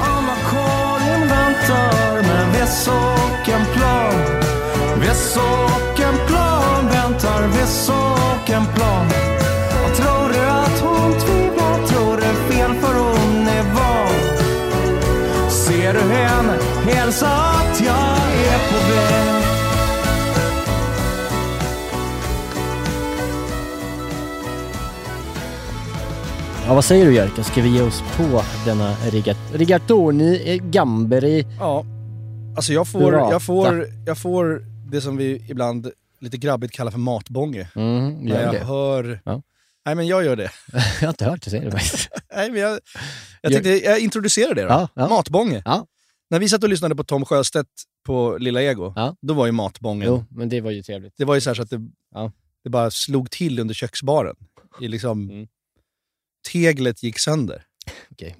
I: Anna-Karin väntar med en plan. Väss
A: Ja, vad säger du Jerka? Ska vi ge oss på denna rigat- rigatoni gamberi?
B: Ja. Alltså jag får, jag, får, jag får det som vi ibland lite grabbigt kallar för matbånge.
A: Mm,
B: När jag
A: det.
B: hör...
A: Ja.
B: Nej men jag gör det.
A: Jag har inte hört det säga det faktiskt.
B: Nej, men jag, jag tänkte jag introducerar det då.
A: Ja, ja.
B: Matbånge.
A: Ja.
B: När vi satt och lyssnade på Tom Sjöstedt på Lilla Ego,
A: Ja.
B: då var ju matbången...
A: Jo, men det var ju trevligt.
B: Det var ju så, här så att det, det bara slog till under köksbaren. I liksom,
A: Mm.
B: Teglet gick sönder.
A: Okej.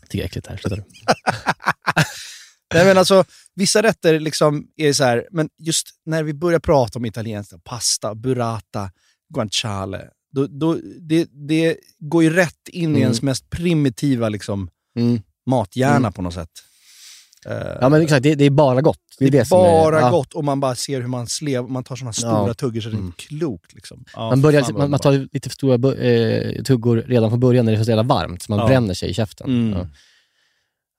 A: Jag tycker det är äckligt här. Sluta du.
B: Nej, men alltså, vissa rätter liksom är så här, men just när vi börjar prata om italienskt, pasta, burrata, guanciale, då, då, det, det går ju rätt in i
A: Mm.
B: ens mest primitiva liksom,
A: Mm.
B: mathjärna
A: Mm.
B: på något sätt. Eh,
A: Ja, men exakt. Det, det är bara gott. Det är det,
B: bara
A: är, ja.
B: gott och man bara ser hur man slev, man tar sådana stora
A: Ja.
B: tuggor så det är
A: Mm.
B: klokt. Liksom. Ja,
A: Man, börjar, man, man tar lite för stora eh, tuggor redan från början när det är så jävla varmt, så man
B: Ja.
A: bränner sig i käften.
B: Mm.
A: Ja.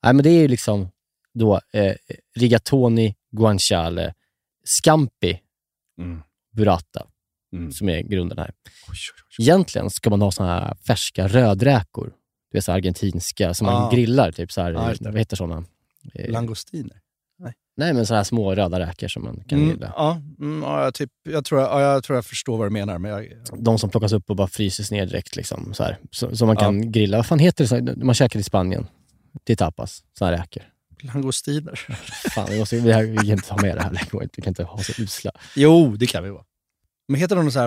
A: Nej, men det är ju liksom då eh, rigatoni, guanciale, scampi,
B: Mm.
A: burrata,
B: Mm.
A: som är grunden här.
B: Oj, oj, oj.
A: Egentligen ska man ha såna här färska rödräkor. Du vet, så argentinska, som man
B: Ah.
A: grillar. Typ så här,
B: Ja, det.
A: vad heter såna? Eh,
B: Langostiner.
A: nej, men så här små röda räkor som man kan
B: Mm,
A: grilla.
B: ja, mm, ja, typ, jag, tror, ja, jag tror jag förstår vad du menar. Men jag,
A: De som plockas upp och bara fryses ner direkt. Liksom, så, här. Så, så man
B: Ja.
A: kan grilla. Vad fan heter det? Man käkar i Spanien. Det är tapas. Här räkor.
B: langostiner.
A: Fan, vi, måste, vi, här, vi kan inte ha med det här. Vi kan inte ha så usla.
B: Jo, det kan vi vara. Men heter de så här...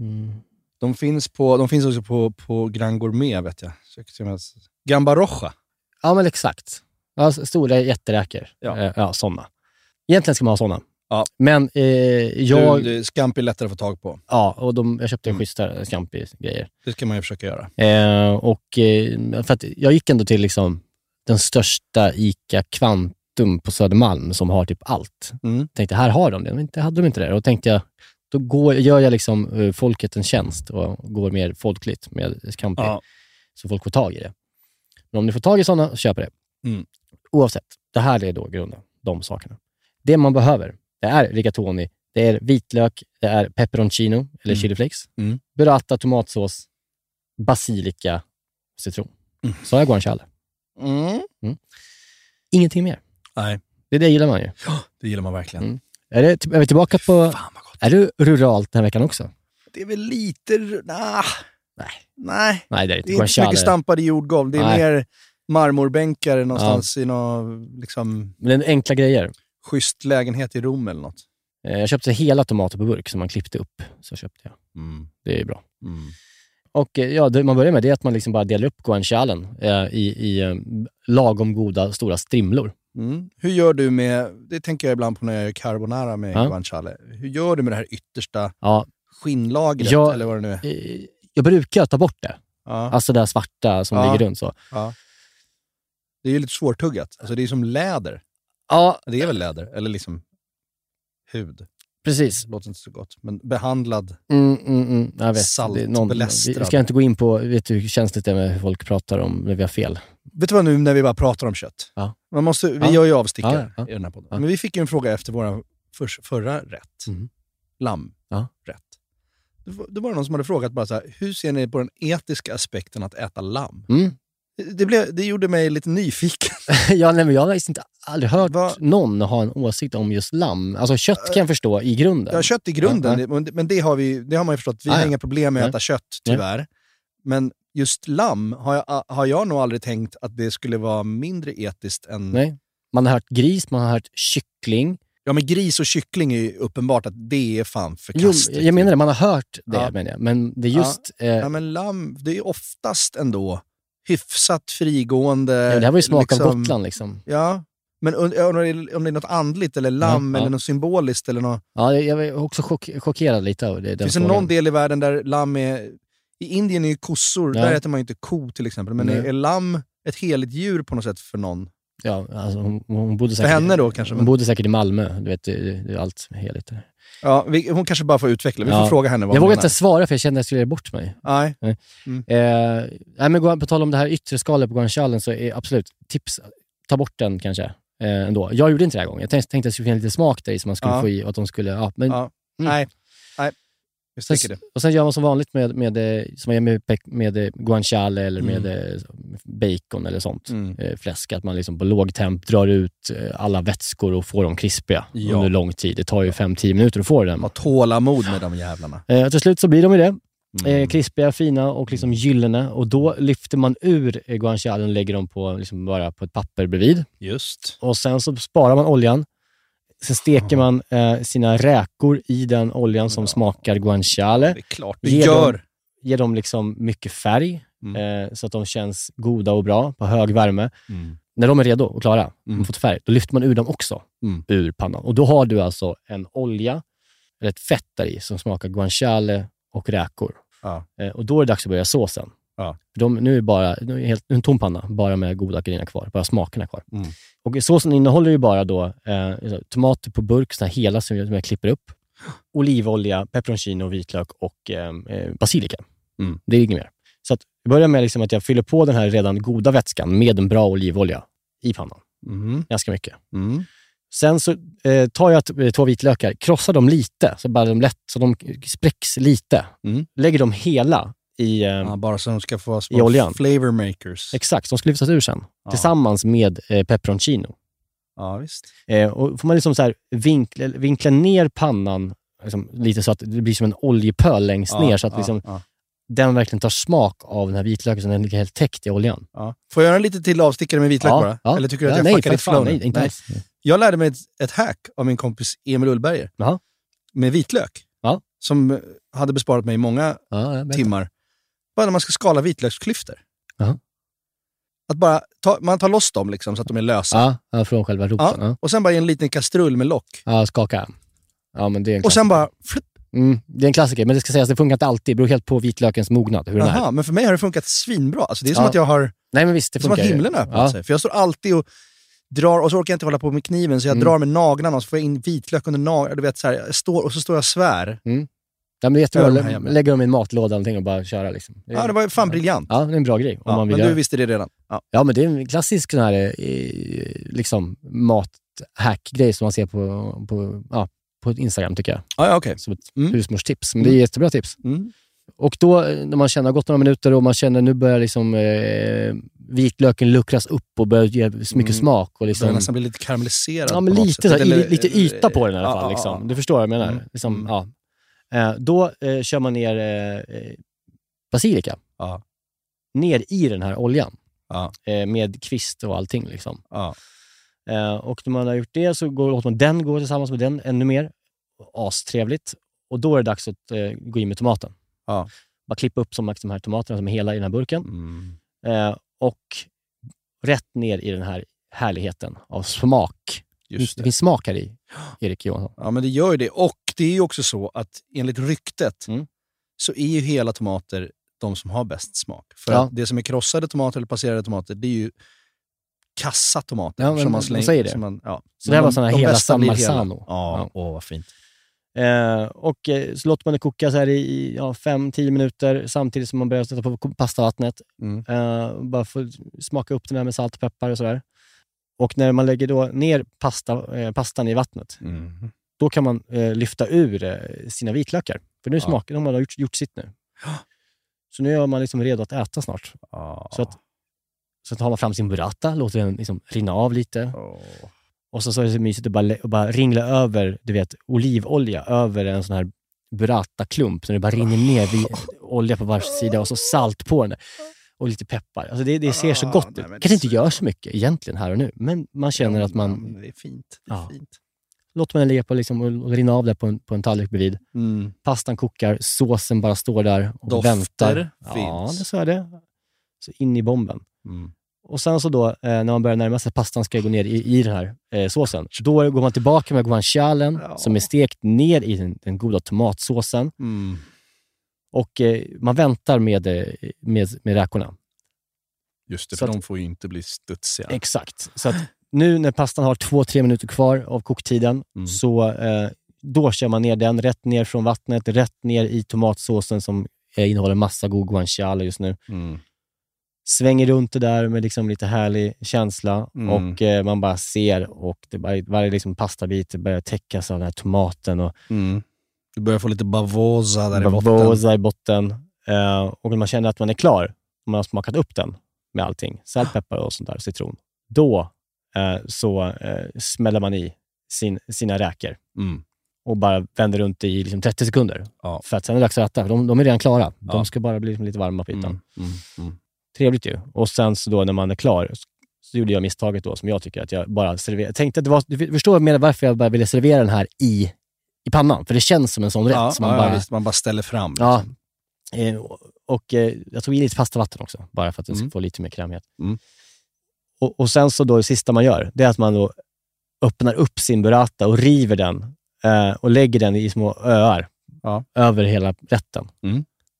A: Mm.
B: de, finns på, de finns också på, på Gran Gourmet, vet jag. Så
A: Ja, men exakt. Ja, stora jätteräkor.
B: Ja.
A: Eh, ja såna. Egentligen ska man ha såna.
B: Ja.
A: Men eh, jag...
B: Du, Scampi är lättare att få tag på.
A: Ja, och de, jag köpte
B: Mm.
A: schyssta Scampi-grejer.
B: Det ska man ju försöka göra.
A: Eh, och, eh, för att jag gick ändå till liksom, den största ICA Kvantum på Södermalm som har typ allt.
B: Mm.
A: Tänkte, här har de det. Men inte, hade de inte det. Och tänkte jag, då går, gör jag liksom eh, folket en tjänst och går mer folkligt med Scampi.
B: Ja.
A: Så folk får tag i det. Men om ni får tag i sådana, köp det.
B: Mm.
A: Oavsett, det här är då grunden. De sakerna. Det man behöver, det är rigatoni, det är vitlök, det är peperoncino, eller
B: Mm.
A: chiliflakes,
B: Mm.
A: burrata, tomatsås, basilika och citron.
B: Mm.
A: Så jag guanciale.
B: Mm.
A: Ingenting mer.
B: Nej,
A: Det, det gillar man ju.
B: det gillar man verkligen.
A: Mm. Är, det, är vi tillbaka på...
B: Fan vad gott.
A: Är du ruralt den här veckan också?
B: Det är väl lite... Nah.
A: Nej.
B: Nej.
A: Nej, det är det
B: Det
A: inte.
B: är inte så mycket stampade jordgolv. Det är
A: Nej.
B: mer marmorbänkar någonstans i någon liksom,
A: Men det är enkla grejer.
B: schysst lägenhet i Rom eller något.
A: Eh, Jag köpte hela tomater på burk som man klippte upp. Så köpte jag. Det är bra.
B: Mm.
A: Och eh, ja, det man börjar med det är att man liksom bara delar upp guancialen eh, i, i eh, lagom goda stora strimlor.
B: Mm. Hur gör du med, det tänker jag ibland på när jag gör carbonara med
A: Ja.
B: guanciale. Hur gör du med det här yttersta
A: Ja,
B: skinnlagret
A: Ja.
B: eller vad det nu är?
A: Jag brukar ta bort det.
B: Ja.
A: Alltså det där svarta som
B: Ja.
A: ligger runt så.
B: Ja. Det är ju lite svårtuggat. Alltså det är som läder.
A: Ja,
B: Det är väl läder? Eller liksom hud.
A: precis.
B: Det låter inte så gott. Men behandlad.
A: Mm, mm, mm. Jag vet.
B: Salt,
A: Det är någon, vi ska inte gå in på, vet du hur känsligt det är med hur folk pratar om när vi har fel.
B: Vet du vad nu när vi bara pratar om kött?
A: Ja.
B: Man måste, vi
A: Ja.
B: gör ju avstickare
A: Ja,
B: i den här podden. Men vi fick ju en fråga efter vår förra rätt.
A: Mm.
B: Lammrätt. Det var- Det någon som hade frågat bara så här, hur ser ni på den etiska aspekten att äta lamm?
A: Mm.
B: Det, blev, det gjorde mig lite nyfiken.
A: ja, nej, men jag har inte aldrig hört någon ha en åsikt om just lamm. Alltså kött kan jag förstå i grunden.
B: Ja, kött i grunden,
A: Ja,
B: men det har, vi, det har man ju förstått. Vi
A: Ah,
B: har inga problem med att äta kött, tyvärr. Men just lamm har jag, har jag nog aldrig tänkt att det skulle vara mindre etiskt än...
A: Nej. Man har hört gris, man har hört kyckling.
B: Ja, men gris och kyckling är ju uppenbart att det är fan
A: Jo,
B: förkastligt.
A: jag menar det, man har hört det
B: Ja.
A: menar jag. Men det är just...
B: Ja.
A: eh,
B: ja, men lamm, det är oftast ändå hyfsat frigående.
A: Ja, det här var ju smak av
B: liksom-
A: Gotland liksom.
B: Ja, men om det är något andligt eller lamm
A: Ja,
B: eller något symboliskt eller något.
A: Ja, jag var också chock, chockerad lite av det.
B: Finns det någon del i världen där lamm är... I Indien är ju kossor, där äter man ju inte ko till exempel. Men
A: Nej.
B: är, är lamm ett heligt djur på något sätt för någon?
A: Ja, alltså hon, hon bodde
B: För
A: säkert,
B: henne då kanske,
A: Hon bodde säkert i Malmö. Du vet, det, det är allt heligt. där.
B: Ja, vi, hon kanske bara får utveckla. Vi får
A: Ja.
B: fråga henne vad
A: Jag
B: hon
A: vågar
B: menar.
A: inte svara för jag kände att jag skulle göra bort mig.
B: Nej.
A: Nej.
B: Mm.
A: Eh, nej men på tal om det här yttre skalet på guancialen så är absolut tips, ta bort den kanske. Eh, ändå. Jag gjorde inte det här gången. Jag tänkte, tänkte att det skulle finnas lite smak där i som man skulle
B: Ja.
A: få i och att de skulle... Ja, men,
B: Ja.
A: Mm.
B: Nej.
A: Sen,
B: sticker det.
A: och sen gör man som vanligt med, med, eh, som man gör med, med eh, guanciale eller med
B: Mm.
A: eh, bacon eller sånt.
B: Mm.
A: Fläsk. Att man liksom på låg temp drar ut alla vätskor och får dem krispiga
B: Ja.
A: under lång tid. Det tar ju 5-10 minuter att få den.
B: Ha tålamod med de jävlarna.
A: Eh, till slut så blir de ju det.
B: Mm.
A: Krispiga, fina och liksom gyllene. Och då lyfter man ur guancialen och lägger dem på, liksom bara på ett papper bredvid.
B: Just.
A: Och sen så sparar man oljan. Sen steker man eh, sina räkor i den oljan som smakar guanciale.
B: Det är klart du
A: Ger
B: gör.
A: Dem, ger dem liksom mycket färg eh, så att de känns goda och bra på hög värme.
B: Mm.
A: När de är redo och klara,
B: Mm.
A: fått färg, då lyfter man ur dem också
B: Mm.
A: ur pannan. Och då har du alltså en olja, eller ett fett där i, som smakar guanciale och räkor.
B: Ja.
A: Eh, och då är det dags att börja såsen.
B: Ja.
A: För De, nu är bara, nu är helt, en tom panna, bara med goda grejerna kvar. Bara smakerna kvar.
B: Mm.
A: Och såsen innehåller ju bara då eh, tomater på burk, så här hela som jag, klipper upp. Olivolja, peperoncino, vitlök och eh, eh, basilika.
B: Mm.
A: Det är inget mer. Så att jag börjar med liksom att jag fyller på den här redan goda vätskan med en bra olivolja i pannan.
B: Mm.
A: Ganska mycket.
B: Mm.
A: Sen så eh, tar jag två vitlökar, krossar dem lite, så bara de lätt, så de spräcks lite.
B: Mm.
A: Lägger dem hela i, eh,
B: Ja, bara så de ska få
A: i
B: små
A: oljan.
B: flavor makers.
A: Exakt, som ska lyftas ur sen.
B: Ja.
A: Tillsammans med eh, peperoncino.
B: Ja, visst.
A: Eh, och får man liksom så här vinkla, vinkla ner pannan liksom, lite så att det blir som en oljepöl längst
B: Ja,
A: ner, så att liksom, den verkligen tar smak av den här vitlöken, så den ligger helt täckt i oljan.
B: Ja. Får jag göra lite till avstickare med vitlök bara? Eller tycker du att
A: Ja,
B: jag
A: nej,
B: fuckar ditt flow?
A: nej, inte alls.
B: Jag lärde mig ett, ett hack av min kompis Emil Ullberger.
A: Jaha.
B: Med vitlök. Som hade besparat mig många timmar. Bara när man ska skala vitlöksklyftor.
A: Jaha.
B: Att bara ta, man tar loss dem liksom, så att de är lösa.
A: Ja, från själva roten.
B: Ja. Och sen bara i en liten kastrull med lock.
A: Ja, skaka. Ja, men det är en
B: Och sen bara... Flipp.
A: Mm, det är en klassiker, men det ska sägas, det funkar inte alltid. Det beror helt på vitlökens mognad, hur den
B: Aha,
A: är.
B: men för mig har det funkat svinbra. Alltså, det är som
A: Ja.
B: att jag har...
A: Nej, men visst, det
B: Det är som att
A: funkar.
B: himlen har öppnat
A: ja.
B: sig. För jag står alltid och drar, och så orkar jag inte hålla på med kniven, så jag
A: Mm.
B: drar med naglarna och så får jag in vitlök under naglarna. Du vet, så här, jag står, och så står jag och svär.
A: Ja, men det jättebra. Lä- Lägga dem i en matlåda och bara köra. Liksom. är-
B: Ja, det var fan briljant.
A: Ja, det är en bra grej. Om
B: Ja,
A: man vill
B: men du
A: göra.
B: visste det redan. Ja.
A: Ja, men det är en klassisk sån här, eh, liksom, mat-hack-grej som man ser på, på, ja, på Instagram, tycker jag.
B: Ja, ja, okej.
A: Som ett
B: Mm.
A: husmorstips. Men det är jättebra tips.
B: Mm.
A: Och då, eh, när man känner, har gått några minuter och man känner nu börjar liksom, eh, vitlöken luckras upp och börjar ge mycket
B: Mm.
A: smak. Och
B: Det
A: liksom,
B: nästan blir lite karamelliserad.
A: Ja, men lite, så, lite yta på den i alla fall.
B: ja,
A: liksom. Du förstår vad jag menar?
B: Mm.
A: Liksom,
B: Mm.
A: ja. Eh, då eh, kör man ner eh, basilika.
B: Ja.
A: Ner i den här oljan.
B: Ja.
A: Med kvist och allting. Liksom.
B: Ja.
A: Och när man har gjort det så går, låter man den gå tillsammans med den ännu mer. Astrevligt. Och då är det dags att gå in med tomaten.
B: Ja.
A: Bara klippa upp som de här tomaterna som är hela i den här burken.
B: Mm.
A: Och rätt ner i den här härligheten av smak.
B: Just
A: det.
B: det.
A: finns smak här i, Erik Johansson.
B: Ja, men det gör ju det. Och det är ju också så att enligt ryktet
A: Mm.
B: så är ju hela tomater de som har bäst smak. För
A: Ja.
B: att det som är krossade tomater eller passerade tomater, det är ju kassa tomater.
A: Ja, men
B: som man slänger.
A: säger det.
B: Som man, ja.
A: Så det här var såna
B: de
A: hela San Marzano.
B: Ja,
A: Ja.
B: åh vad fint.
A: Eh, och eh, så låter man det koka så här i 5-10 minuter samtidigt som man börjar sätta på pastavattnet.
B: Mm.
A: Eh, bara få smaka upp den här med salt och peppar och sådär. Och när man lägger då ner pasta, eh, pastan i vattnet,
B: Mm.
A: Då kan man eh, lyfta ur eh, sina vitlökar. För nu
B: Ja.
A: smakar de har gjort, gjort sitt nu. Så nu är man liksom redo att äta snart.
B: Ja.
A: Så att Så tar man fram sin burrata, låter den liksom rinna av lite. Och så, så är det så mysigt att bara, att bara ringla över, du vet, olivolja över en sån här burrata-klump. Så det bara rinner ner vid olja på varsin sida och så salt på den. Och lite peppar. Alltså det, det ser så gott ut. Kanske inte gör så mycket egentligen här och nu, men man känner att man...
B: Det är fint. Det är
A: Ja.
B: fint.
A: Låter man den ligga på liksom, och rinna av där på en, på en tallrik bredvid.
B: Mm.
A: Pastan kokar, såsen bara står där och
B: Dofter
A: väntar. Ja,
B: finns.
A: det så är det. Så in i bomben.
B: Mm.
A: Och sen så då, eh, när man börjar närma sig att pastan ska gå ner i, i den här eh, såsen, då går man tillbaka med guancialen som är stekt ner i den, den goda tomatsåsen.
B: Mm.
A: Och eh, man väntar med, eh, med, med räkorna.
B: Just det,
A: Så
B: för
A: att-
B: de får ju inte bli studsiga.
A: Exakt. Så att nu när pastan har två, tre minuter kvar av koktiden,
B: Mm.
A: så eh, då kör man ner den rätt ner från vattnet, rätt ner i tomatsåsen som eh, innehåller massa god guanciale just nu.
B: Mm.
A: Svänger runt det där med liksom lite härlig känsla
B: Mm.
A: och eh, man bara ser och det varje liksom pastabit börjar täckas av den här tomaten och
B: Mm. Du börjar få lite bavosa där i botten.
A: bavosa i botten. Eh, och när man känner att man är klar, man har smakat upp den med allting, salt, peppar och sånt där, citron, då så eh, smäller man i sin, sina räkor
B: Mm.
A: och bara vänder runt i liksom 30 sekunder.
B: Ja.
A: För att sen är det dags att äta, för de, de är redan klara. De
B: Ja.
A: ska bara bli liksom lite varma på ytan.
B: Mm. Mm. Mm.
A: Trevligt ju. Och sen så då när man är klar, så- så gjorde jag misstaget då som jag tycker att jag bara serverade. Jag tänkte att det var, du förstår menar varför jag bara ville servera den här i, i pannan. För det känns som en sån rätt.
B: Ja,
A: som man
B: ja,
A: bara,
B: visst, man bara ställer fram.
A: Ja.
B: liksom.
A: Eh, och- och eh, jag tog i lite fasta vatten också, bara för att ska
B: Mm.
A: få lite mer krämighet.
B: Mm.
A: Och, och sen så då det sista man gör, det är att man då öppnar upp sin burrata och river den eh, och lägger den i små öar
B: Ja.
A: över hela rätten.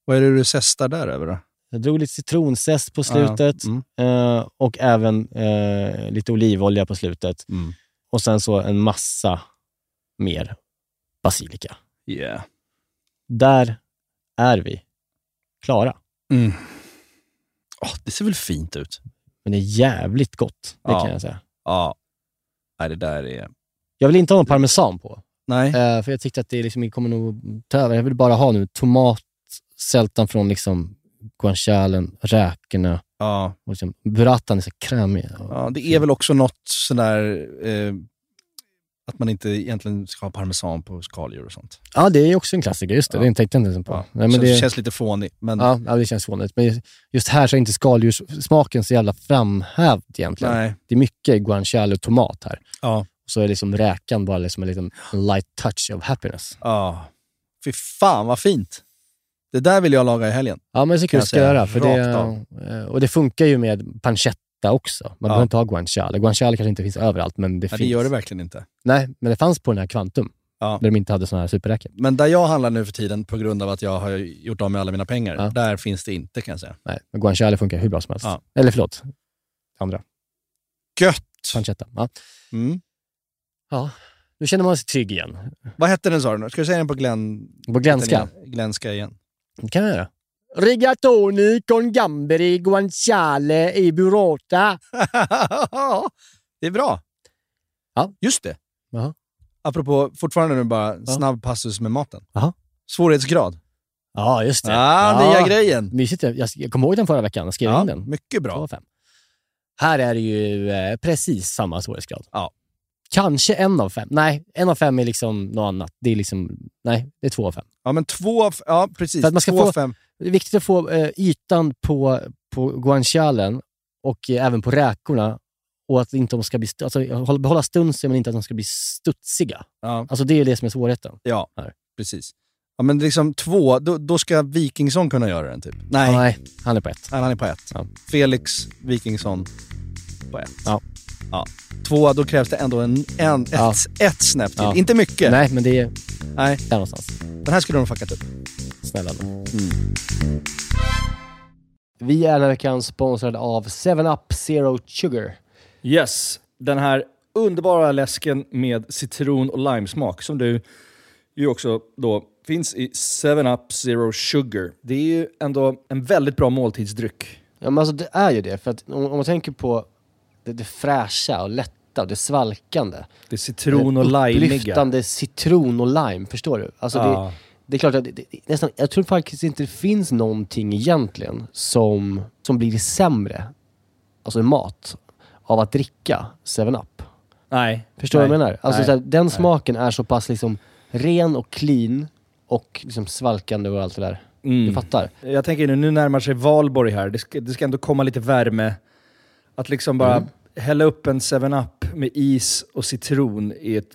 B: Vad är det du zestar där över då?
A: Jag drog lite citronzest på
B: Ja,
A: slutet
B: mm.
A: eh, och även eh, lite olivolja på slutet.
B: Mm.
A: Och sen så en massa mer basilika.
B: Yeah.
A: Där är vi klara.
B: Mm. Åh, det ser väl fint ut?
A: Men det är jävligt gott, det
B: Ja.
A: kan jag säga.
B: Ja. Nej, det där är...
A: Jag vill inte ha någon parmesan på.
B: Nej.
A: Eh, för jag tyckte att det liksom kommer nog ta över. Jag vill bara ha nu tomat, sältan från liksom guancialen, räkorna.
B: Ja.
A: Och liksom, burratan är så krämig.
B: Ja, det är väl också något sådär... Eh, att man inte egentligen ska ha parmesan på skaldjur och sånt.
A: Ja, det är också en klassiker. Just det,
B: Ja.
A: det tänkte jag inte ens på.
B: Ja.
A: Nej, men
B: känns,
A: det,
B: känns lite fånigt, men...
A: ja, ja, det känns fånigt. Men just här så är inte skaldjurssmaken så jävla framhävd egentligen.
B: Nej.
A: Det är mycket guanciale och tomat här.
B: Ja.
A: Så är liksom räkan bara liksom en liten light touch of happiness.
B: Ja. Fy fan vad fint! Det där vill jag laga i helgen.
A: Ja, men det
B: jag
A: jag ska göra. För det, eh, och det funkar ju med pancetta också. Man
B: Ja.
A: behöver inte ha guanciale. Guanciale kanske inte finns överallt, men det
B: Nej,
A: finns.
B: det gör det verkligen inte.
A: Nej, men det fanns på den här Quantum.
B: Ja.
A: Där de inte hade såna här superräkor.
B: Men där jag handlar nu för tiden, på grund av att jag har gjort av med alla mina pengar,
A: Ja.
B: där finns det inte kan jag säga.
A: Nej, men guanciale funkar hur bra som helst.
B: Ja.
A: Eller förlåt, andra.
B: Gött!
A: Pancetta. Ja.
B: Mm.
A: ja, nu känner man sig trygg igen.
B: Vad hette den sa du? Ska du säga den på glen...
A: På glenska?
B: igen? Glenska igen.
A: Det kan jag göra. Rigatoni con gamberi guanciale i burrata.
B: det är bra.
A: Ja.
B: Just det.
A: Jaha.
B: Apropå, fortfarande nu bara
A: Ja.
B: snabb passus med maten.
A: Jaha.
B: Svårighetsgrad.
A: Ja, just det.
B: Ah, nya grejen.
A: Mysigt. Jag, jag kommer ihåg den förra veckan. Jag skrev
B: Ja,
A: in den.
B: mycket bra.
A: Här är det ju eh, precis samma svårighetsgrad.
B: Ja.
A: Kanske en av fem. Nej, en av fem är liksom något annat. Det är liksom, nej, det är två av fem.
B: Ja, men två av... Ja, precis.
A: För att man ska
B: två
A: få-
B: av fem.
A: Det är viktigt att få eh, ytan på, på guancialen och eh, även på räkorna och att inte de ska bli, alltså, hålla- behålla stunsen men inte att de ska bli studsiga.
B: Ja,
A: Alltså det är det som är svårigheten.
B: ja
A: Här.
B: precis. Ja, men liksom två, då, då ska Wikingsson kunna göra den typ. Nej,
A: Ja, nej han är på ett.
B: Nej, han är på ett.
A: Ja.
B: Felix Wikingsson på ett.
A: Ja.
B: Ja. Två, då krävs det ändå en, en, ett, ett snäpp till. Inte mycket.
A: Nej, men det är
B: Nej.
A: där någonstans.
B: Den här skulle de ha fuckat upp.
A: Snälla nu. Vi är den här veckan sponsrade av 7up Zero Sugar.
H: Yes, den här underbara läsken med citron och limesmak som du ju också då finns i 7up Zero Sugar. Det är ju ändå en väldigt bra måltidsdryck.
A: Ja, men alltså det är ju det. För att om, om man tänker på det, det fräscha och lätta och det svalkande.
H: Det är citron och limeiga.
A: Upplyftande citron och lime, förstår du? Alltså
H: Ja.
A: det, det är klart att det, det, nästan, jag tror faktiskt inte det finns någonting egentligen som, som blir sämre alltså mat, av att dricka 7-Up.
B: Nej.
A: Förstår du
B: Nej.
A: vad jag menar? Alltså
B: Nej.
A: så här, den smaken är så pass liksom ren och clean och liksom svalkande och allt det där.
B: Mm.
A: Du fattar?
B: Jag tänker nu, nu närmar sig valborg här. Det ska, det ska ändå komma lite värme. Att liksom bara
A: Mm.
B: hälla upp en 7-Up med is och citron i ett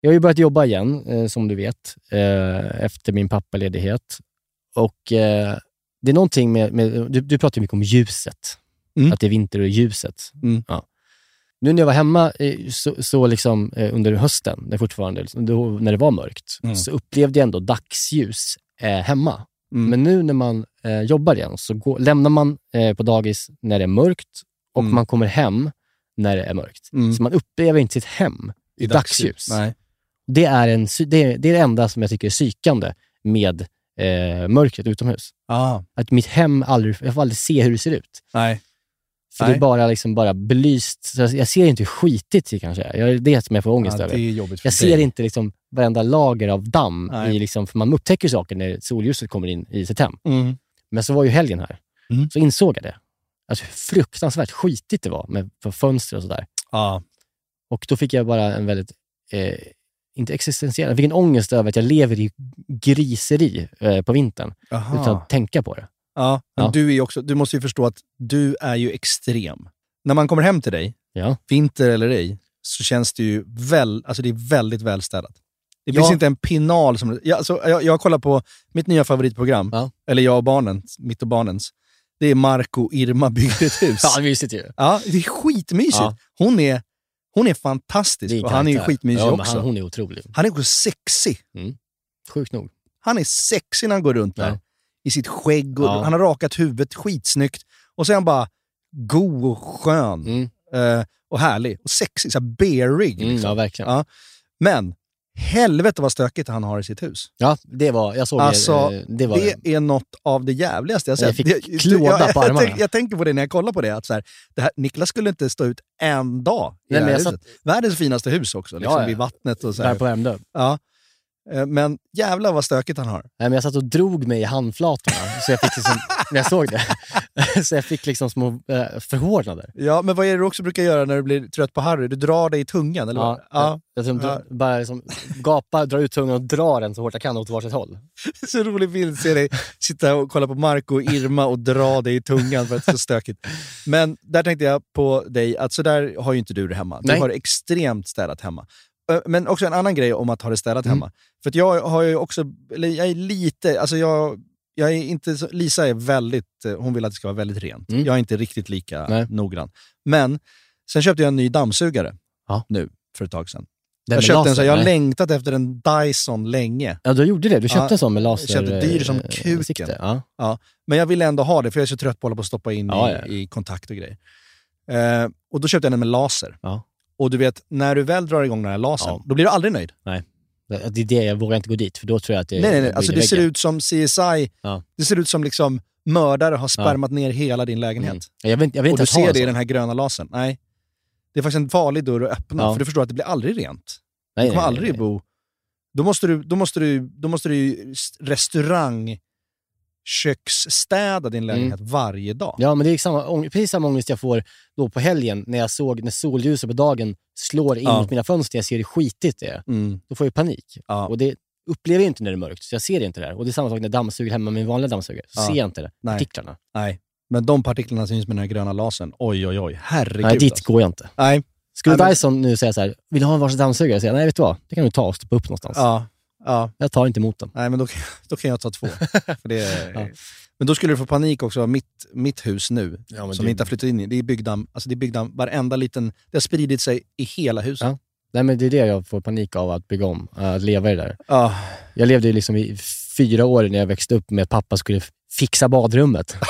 A: Jag har ju börjat jobba igen, eh, som du vet, eh, efter min pappaledighet. Och eh, det är någonting med... med du, du pratar ju mycket om ljuset.
B: Mm.
A: Att det är vinter och ljuset.
B: Mm.
A: Ja. Nu när jag var hemma eh, så, så liksom, eh, under hösten, när, fortfarande, liksom, då, när det var mörkt,
B: Mm.
A: så upplevde jag ändå dagsljus eh, hemma.
B: Mm.
A: Men nu när man jobbar igen så går, lämnar man på dagis när det är mörkt och
B: Mm.
A: man kommer hem när det är mörkt.
B: Mm.
A: Så man upplever inte sitt hem i, dagsljus.
B: Nej.
A: Det är, en, det, är, det enda som jag tycker är psykande med eh, mörkret utomhus.
B: Ah,
A: Att mitt hem aldrig, jag får aldrig se hur det ser ut.
B: nej.
A: För
B: Nej.
A: det är bara, liksom bara belyst. Så jag, ser inte hur skitigt det kanske är. Jag, det är det som jag får ångest
B: Ja,
A: över. Jag
B: dig.
A: ser inte liksom varenda lager av damm.
B: Nej.
A: I liksom, för man upptäcker saker när solljuset kommer in i sitt hem.
B: Mm.
A: Men så var ju helgen här.
B: Mm.
A: Så insåg jag det. Alltså hur fruktansvärt skitigt det var med för fönster och sådär.
B: Ja.
A: Och då fick jag bara en väldigt, eh, inte existentiell, jag fick en ångest över att jag lever i griseri eh, på vintern.
B: Aha.
A: Utan att tänka på det.
B: Ja, men
A: Ja.
B: Du, är också, du måste ju förstå att du är ju extrem. När man kommer hem till dig,
A: Ja.
B: vinter eller ej, så känns det ju väl, alltså det är väldigt välstädat. Det
A: Ja.
B: finns inte en pinal som... Jag, alltså, jag, jag kollar på mitt nya favoritprogram,
A: Ja.
B: eller jag och barnen, mitt och barnens. Det är Marco Irma bygger ett hus.
A: Ja, mysigt ju.
B: Ja, det är skitmysigt. Hon, är, hon är fantastisk
A: en
B: och han är ju
A: karaktär.
B: skitmysig
A: ja, men
B: också.
A: Han,
B: Han,
A: hon är otrolig.
B: är också sexig.
A: Sjukt nog.
B: Han är sexig när han går runt där.
A: Ja.
B: I sitt skägg och
A: Ja.
B: han har rakat huvudet skitsnyggt. Och så är han bara god och skön.
A: Mm.
B: eh, och härlig. Och sexig. Så här bearig.
A: Mm,
B: liksom.
A: ja, verkligen.
B: Ja. Men helvete vad stökigt han har i sitt hus.
A: Ja, det var, jag såg
B: Alltså,
A: det. eh, Det var
B: det är något av det jävligaste jag
A: Jag
B: sett.
A: fick
B: Det-
A: klåda
B: jag,
A: på
B: jag,
A: armarna.
B: tänk- jag tänker på det när jag kollar på det. Att så här, det här, Niklas skulle inte stå ut en dag i
A: Nej,
B: det här
A: jag
B: huset. Världens finaste hus också, liksom,
A: Ja, ja.
B: vid vattnet. och så
A: där
B: här.
A: på Värmdö.
B: Ja. Eh, Men jävlar vad stökigt han har.
A: Nej, men jag satt och drog mig i handflatorna, så jag fick liksom, när jag såg det, så jag fick liksom små eh, förhårdnader.
B: Ja, men vad är det du också brukar göra när du blir trött på Harry? Du drar dig i tungan, eller?
A: Ja,
B: Ja.
A: Jag, jag,
B: Ja.
A: bara liksom gapar, drar ut tungan och drar den så hårt jag kan åt varsitt håll.
B: Så rolig bild, se dig sitta och kolla på Marco och Irma och dra dig i tungan för att det är så stökigt. Men där tänkte jag på dig, att så där har ju inte du det hemma. Du
A: Nej.
B: har extremt städat hemma. Ö, Men också en annan grej om att ha det städat
A: Mm.
B: hemma. För att jag har ju också, jag är lite, alltså jag, jag är inte Lisa är väldigt, eh, hon vill att det ska vara väldigt rent.
A: Mm.
B: Jag är inte riktigt lika
A: Nej.
B: noggrann. Men sen köpte jag en ny dammsugare
A: Ja.
B: nu, för ett tag sedan.
A: Den
B: jag köpte en
A: laser,
B: så, jag har längtat efter en Dyson länge.
A: Ja, du gjorde det. Du köpte
B: Ja,
A: en sån med laser.
B: jag köpte dyr som
A: eh,
B: kuken.
A: sikte. Ja.
B: Ja, men jag ville ändå ha det, för jag är så trött på att hålla på och stoppa in
A: Ja,
B: i, i kontakt och grejer. Eh, och då köpte jag den med laser.
A: Ja.
B: Och du vet, när du väl drar igång den här lasern,
A: Ja.
B: då blir du aldrig nöjd.
A: Nej. Det är det, jag vågar inte gå dit, för då tror jag att det
B: nej, nej, nej. Alltså, det ser ut som CSI.
A: Ja.
B: Det ser ut som liksom mördare har spermat ner hela din lägenhet.
A: Mm. Jag vill, jag vill
B: och
A: inte
B: du
A: ens ha
B: ser det i den här gröna lasern. Nej. Det är faktiskt en farlig dörr att öppna,
A: Ja.
B: för du förstår att det blir aldrig rent.
A: Nej,
B: du kommer
A: nej,
B: aldrig
A: nej.
B: bo... Då måste du, då måste du, då måste du ju restaurang köksstäda din lägenhet varje dag.
A: Ja, men det är samma, precis samma ångest jag får då på helgen när jag såg när solljuset på dagen slår in
B: Ja.
A: mot mina fönster. Jag ser hur skitigt det är.
B: Mm.
A: Då får jag panik.
B: Ja.
A: Och det upplever jag inte när det är mörkt, så jag ser inte det. Och det är samma sak när jag dammsuger hemma med en vanlig dammsugare. Så
B: Ja.
A: ser jag inte det.
B: Nej.
A: Partiklarna.
B: Nej. Men de partiklarna som syns med den här gröna lasern, oj oj oj, herregud.
A: Nej, dit
B: alltså.
A: går jag inte.
B: Nej.
A: Skulle
B: Nej, men-
A: Dyson nu säga så här, vill du ha en varsin dammsugare? Jag säger, nej vet du vad, det kan du ta och stoppa upp någonstans.
B: Ja, ja.
A: Jag tar inte emot den.
B: Nej, men då, då kan jag ta två. För det är,
A: Ja.
B: Men då skulle du få panik också av mitt, mitt hus nu,
A: Ja,
B: som
A: det-
B: vi inte har flyttat in i. Det är byggdamm, alltså det är byggdamm, varenda liten... Det har spridit sig i hela huset.
A: Ja. Nej men det är det jag får panik av att bygga om, att leva i det där.
B: Ja.
A: Jag levde liksom i fyra år när jag växte upp med att pappa skulle fixa badrummet.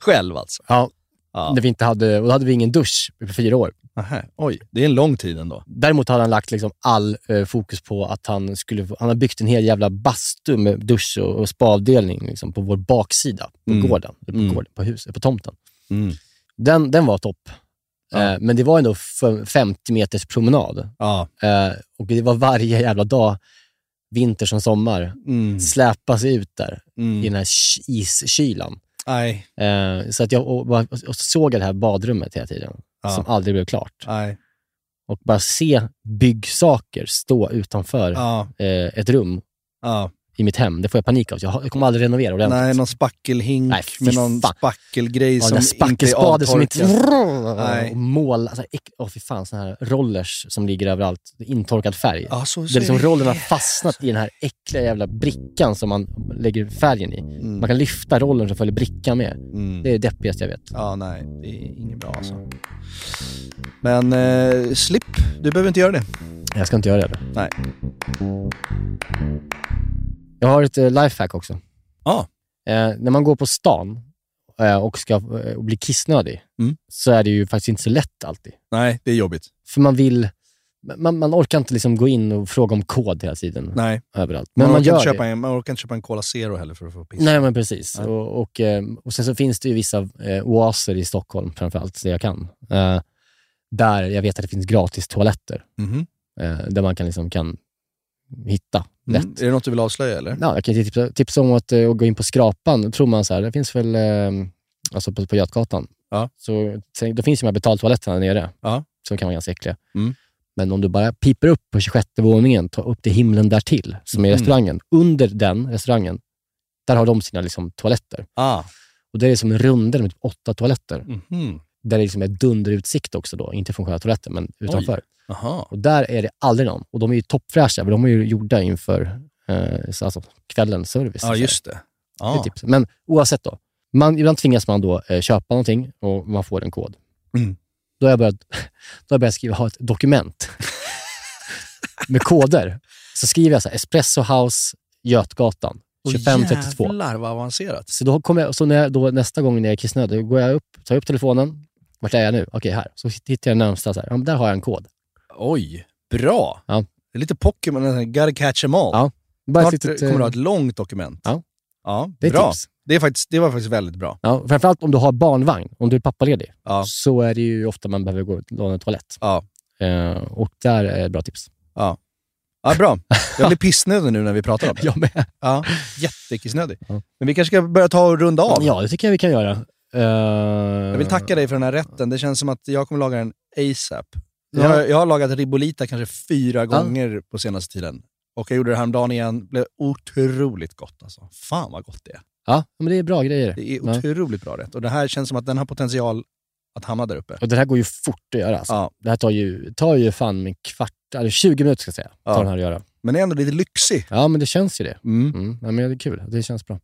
B: Själv alltså?
A: Ja.
B: Ja.
A: När vi inte hade, och då hade vi ingen dusch på fyra år.
B: Aha. Oj, det är en lång tid ändå.
A: Däremot hade han lagt liksom all eh, fokus på att han skulle han har byggt en hel jävla bastu med dusch och, och spaavdelning liksom, på vår baksida på
B: Mm.
A: gården, på,
B: Mm.
A: gården på, huset, på tomten.
B: Mm.
A: Den, den var topp.
B: Ja.
A: Eh, men det var ändå f- 50 meters promenad.
B: Ja.
A: Eh, och det var varje jävla dag, vinter som sommar,
B: Mm.
A: släpa sig ut där
B: Mm.
A: i den här ky- iskylan.
B: Nej.
A: Eh, så att jag och, och, och såg det här badrummet hela tiden,
B: Ja.
A: som aldrig blev klart.
B: Nej.
A: Och bara se byggsaker stå utanför
B: Ja.
A: eh, ett rum
B: Ja.
A: I mitt hem. Det får jag panik av. Jag, kommer aldrig renovera ordentligt.
B: Nej, någon spackelhink
A: Nej,
B: med någon spackelgrej
A: Ja,
B: som
A: där
B: inte är
A: spackelspade som inte...
B: avtorkad. Nej.
A: Och mål, alltså, åh fy fan, såna här rollers som ligger överallt. Intorkad färg.
B: Ja, så, så
A: liksom
B: är det.
A: rollen har fastnat i den här äckliga jävla brickan som man lägger färgen i. Man kan lyfta rollen så följer brickan med.
B: Mm.
A: Det är det deppigaste jag vet.
B: Ja, nej. Det är inget bra alltså. Men eh, slipp, du behöver inte göra det.
A: Jag ska inte göra det.
B: Nej.
A: Jag har ett eh, lifehack också.
B: Ja.
A: Eh, när man går på stan eh, och ska eh, och bli kissnödig
B: Mm.
A: så är det ju faktiskt inte så lätt alltid.
B: Nej, det är jobbigt.
A: För man vill... Man, man orkar inte liksom gå in och fråga om kod hela tiden.
B: Nej.
A: Överallt.
B: Men
A: man,
B: orkar
A: gör
B: köpa
A: det.
B: en, man orkar inte köpa en Cola Zero heller för att få piss.
A: Nej, men precis.
B: Nej.
A: Och, och, eh, och sen så finns det ju vissa eh, oaser i Stockholm, framförallt, där jag kan. Där jag vet att det finns gratis toaletter. Eh, där man kan, liksom, kan hitta lätt.
B: Mm. Är det något du vill avslöja eller?
A: Ja, jag kan tipsa, tipsa om att eh, gå in på Skrapan. Då tror man så här, det finns väl eh, alltså på, på Götgatan.
B: Ja.
A: Så, då finns ju de här betaltoaletterna där nere,
B: Ja.
A: som kan vara ganska äckliga.
B: Mm.
A: Men om du bara piper upp på 26 våningen, ta upp till himlen där till som är
B: Mm.
A: restaurangen. Under den restaurangen, där har de sina liksom, toaletter.
B: Ah.
A: Och det är som en rundel med typ åtta toaletter.
B: Mhm.
A: Där det liksom är dunderutsikt också då, inte från själva toaletten, men utanför. Och där är det aldrig någon. Och de är ju toppfräscha, för de är ju gjorda inför eh, så alltså, kvällens service.
B: Ja, just det. Ja.
A: Det är tips. Men oavsett då. Man, ibland tvingas man då eh, köpa någonting och man får en kod.
B: Mm.
A: Då har jag börjat, då har jag börjat skriva, ha ett dokument med koder. Så skriver jag så här, Espresso House, Götgatan,
B: Åh,
A: 2532.
B: Jävlar vad avancerat.
A: Så, då kommer jag, så när jag, då, nästa gång när jag är kissnödig, då går jag upp, tar upp telefonen. Vart är jag nu? Okej, här. Så hittar jag närmsta, så här, ja, men där har jag en kod.
B: Oj, bra.
A: Ja.
B: Det är lite Pokémon, gotta catch them all.
A: Ja. Bara
B: Snart
A: litet,
B: kommer du ha
A: eh,
B: ett långt dokument.
A: Ja.
B: ja
A: Det är
B: bra.
A: tips.
B: Det, är faktiskt, det var faktiskt väldigt bra.
A: Ja, framförallt om du har barnvagn, om du är pappaledig,
B: Ja.
A: så är det ju ofta man behöver gå och låna en toalett.
B: Ja.
A: Eh, och där är ett bra tips.
B: Ja. Ja, bra. Jag blir pissnödig nu när vi pratar om det.
A: Jag med.
B: Ja, jättekissnödig.
A: Ja.
B: Men vi kanske ska börja ta och runda av.
A: Ja, det tycker jag vi kan göra. Eh,
B: Jag vill tacka dig för den här rätten. Det känns som att jag kommer laga den ASAP.
A: Ja.
B: Jag, har- jag har lagat ribolita kanske fyra gånger på senaste tiden. Och jag gjorde det häromdagen igen. Det blev otroligt gott alltså. Fan vad gott det är.
A: Ja, men det är bra grejer.
B: Det är
A: Ja.
B: otroligt bra rätt. Och det här känns som att den har potential att hamna där uppe.
A: Och det här går ju fort att göra. Alltså.
B: Ja.
A: Det här tar ju, tar ju fan en kvart, eller 20 minuter ska jag säga, tar
B: Ja.
A: den här att göra.
B: Men det är ändå lite lyxig.
A: Ja, men det känns ju det.
B: Mm.
A: Mm. Ja, men det är kul. Det känns bra.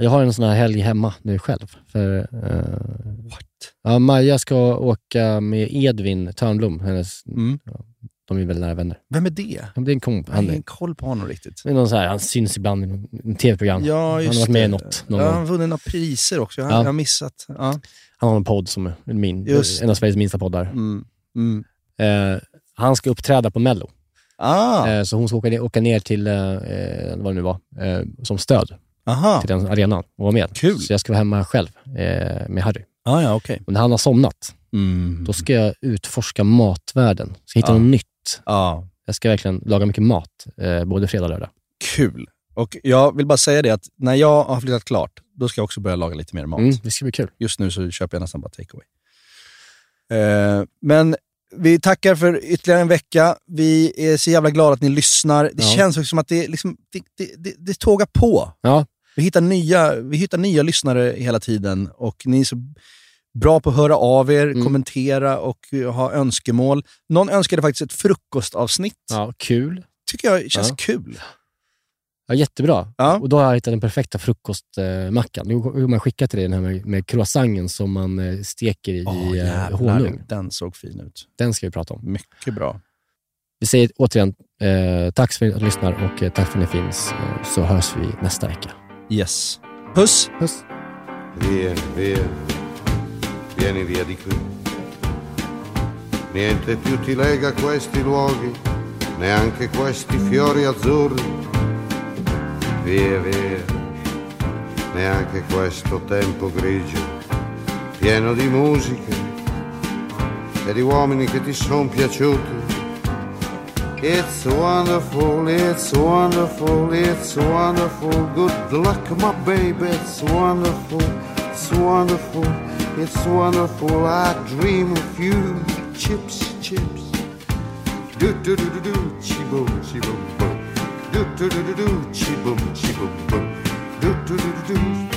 A: Jag har en sån här helg hemma nu själv. För, eh,
B: What?
A: ja, Maja ska åka med Edvin Törnblom. Hennes,
B: Mm.
A: ja, de är väl nära vänner.
B: Vem är det?
A: Ja, det är en komp.
B: Jag har
A: Han,
B: ingen koll på honom riktigt.
A: det är någon så här, han syns ibland i tv-program.
B: Ja,
A: han
B: just
A: har varit med
B: det.
A: i något. Någon
B: Ja, han har vunnit några priser också. Jag har,
A: Ja.
B: jag har missat. Ja.
A: Han har en podd som är min,
B: Just
A: en av Sveriges minsta poddar.
B: Mm. Mm.
A: Eh, han ska uppträda på Mello.
B: Ah,
A: Eh, så hon ska åka ner, åka ner till, vad det nu var, som stöd
B: aha.
A: till den arenan och vara med.
B: Kul.
A: Så jag ska vara hemma själv eh, med Harry.
B: Ah, ja, okej.
A: Och när han har somnat,
B: Mm.
A: då ska jag utforska matvärlden. Ska hitta
B: Ja.
A: något nytt.
B: Ja,
A: Jag ska verkligen laga mycket mat, eh, både fredag och lördag.
B: kul. Och jag vill bara säga det att när jag har flyttat klart, då ska jag också börja laga lite mer mat.
A: Mm, det ska bli kul.
B: Just nu så köper jag nästan bara takeaway. Eh, men vi tackar för ytterligare en vecka. Vi är så jävla glada att ni lyssnar. Det
A: Ja.
B: känns också som att det, liksom, det, det, det, det tågar på.
A: Ja,
B: Vi hittar, nya, vi hittar nya lyssnare hela tiden och ni är så bra på att höra av er,
A: Mm.
B: kommentera och eh, ha önskemål. Någon önskade faktiskt ett frukostavsnitt.
A: Ja, kul.
B: tycker jag känns
A: Ja.
B: kul.
A: Ja, jättebra.
B: Ja.
A: Och då har jag hittat den perfekta frukostmackan. Nu kommer jag skicka till dig den här med, med croissanten som man eh, steker i, eh,
B: jävlar,
A: honung.
B: Den såg fin ut.
A: Den ska vi prata om.
B: Mycket bra.
A: Vi säger återigen eh, tack för att ni lyssnar och eh, tack för att ni finns. Eh, så hörs vi nästa vecka.
B: Yes. Puss!
A: Puss!
J: Vieni, vieni, vieni via di qui. Niente più ti lega questi luoghi, neanche questi fiori azzurri. Via, via, neanche questo tempo grigio, pieno di musiche e di uomini che ti sono piaciuti. It's wonderful, it's wonderful, it's wonderful. Good luck, my baby, it's wonderful, it's wonderful, it's wonderful. I dream of you, chips, chips. Do do do do do, chibo, chibo, bo. Do do do do do, chibo, chibo, bo. Do do do do do.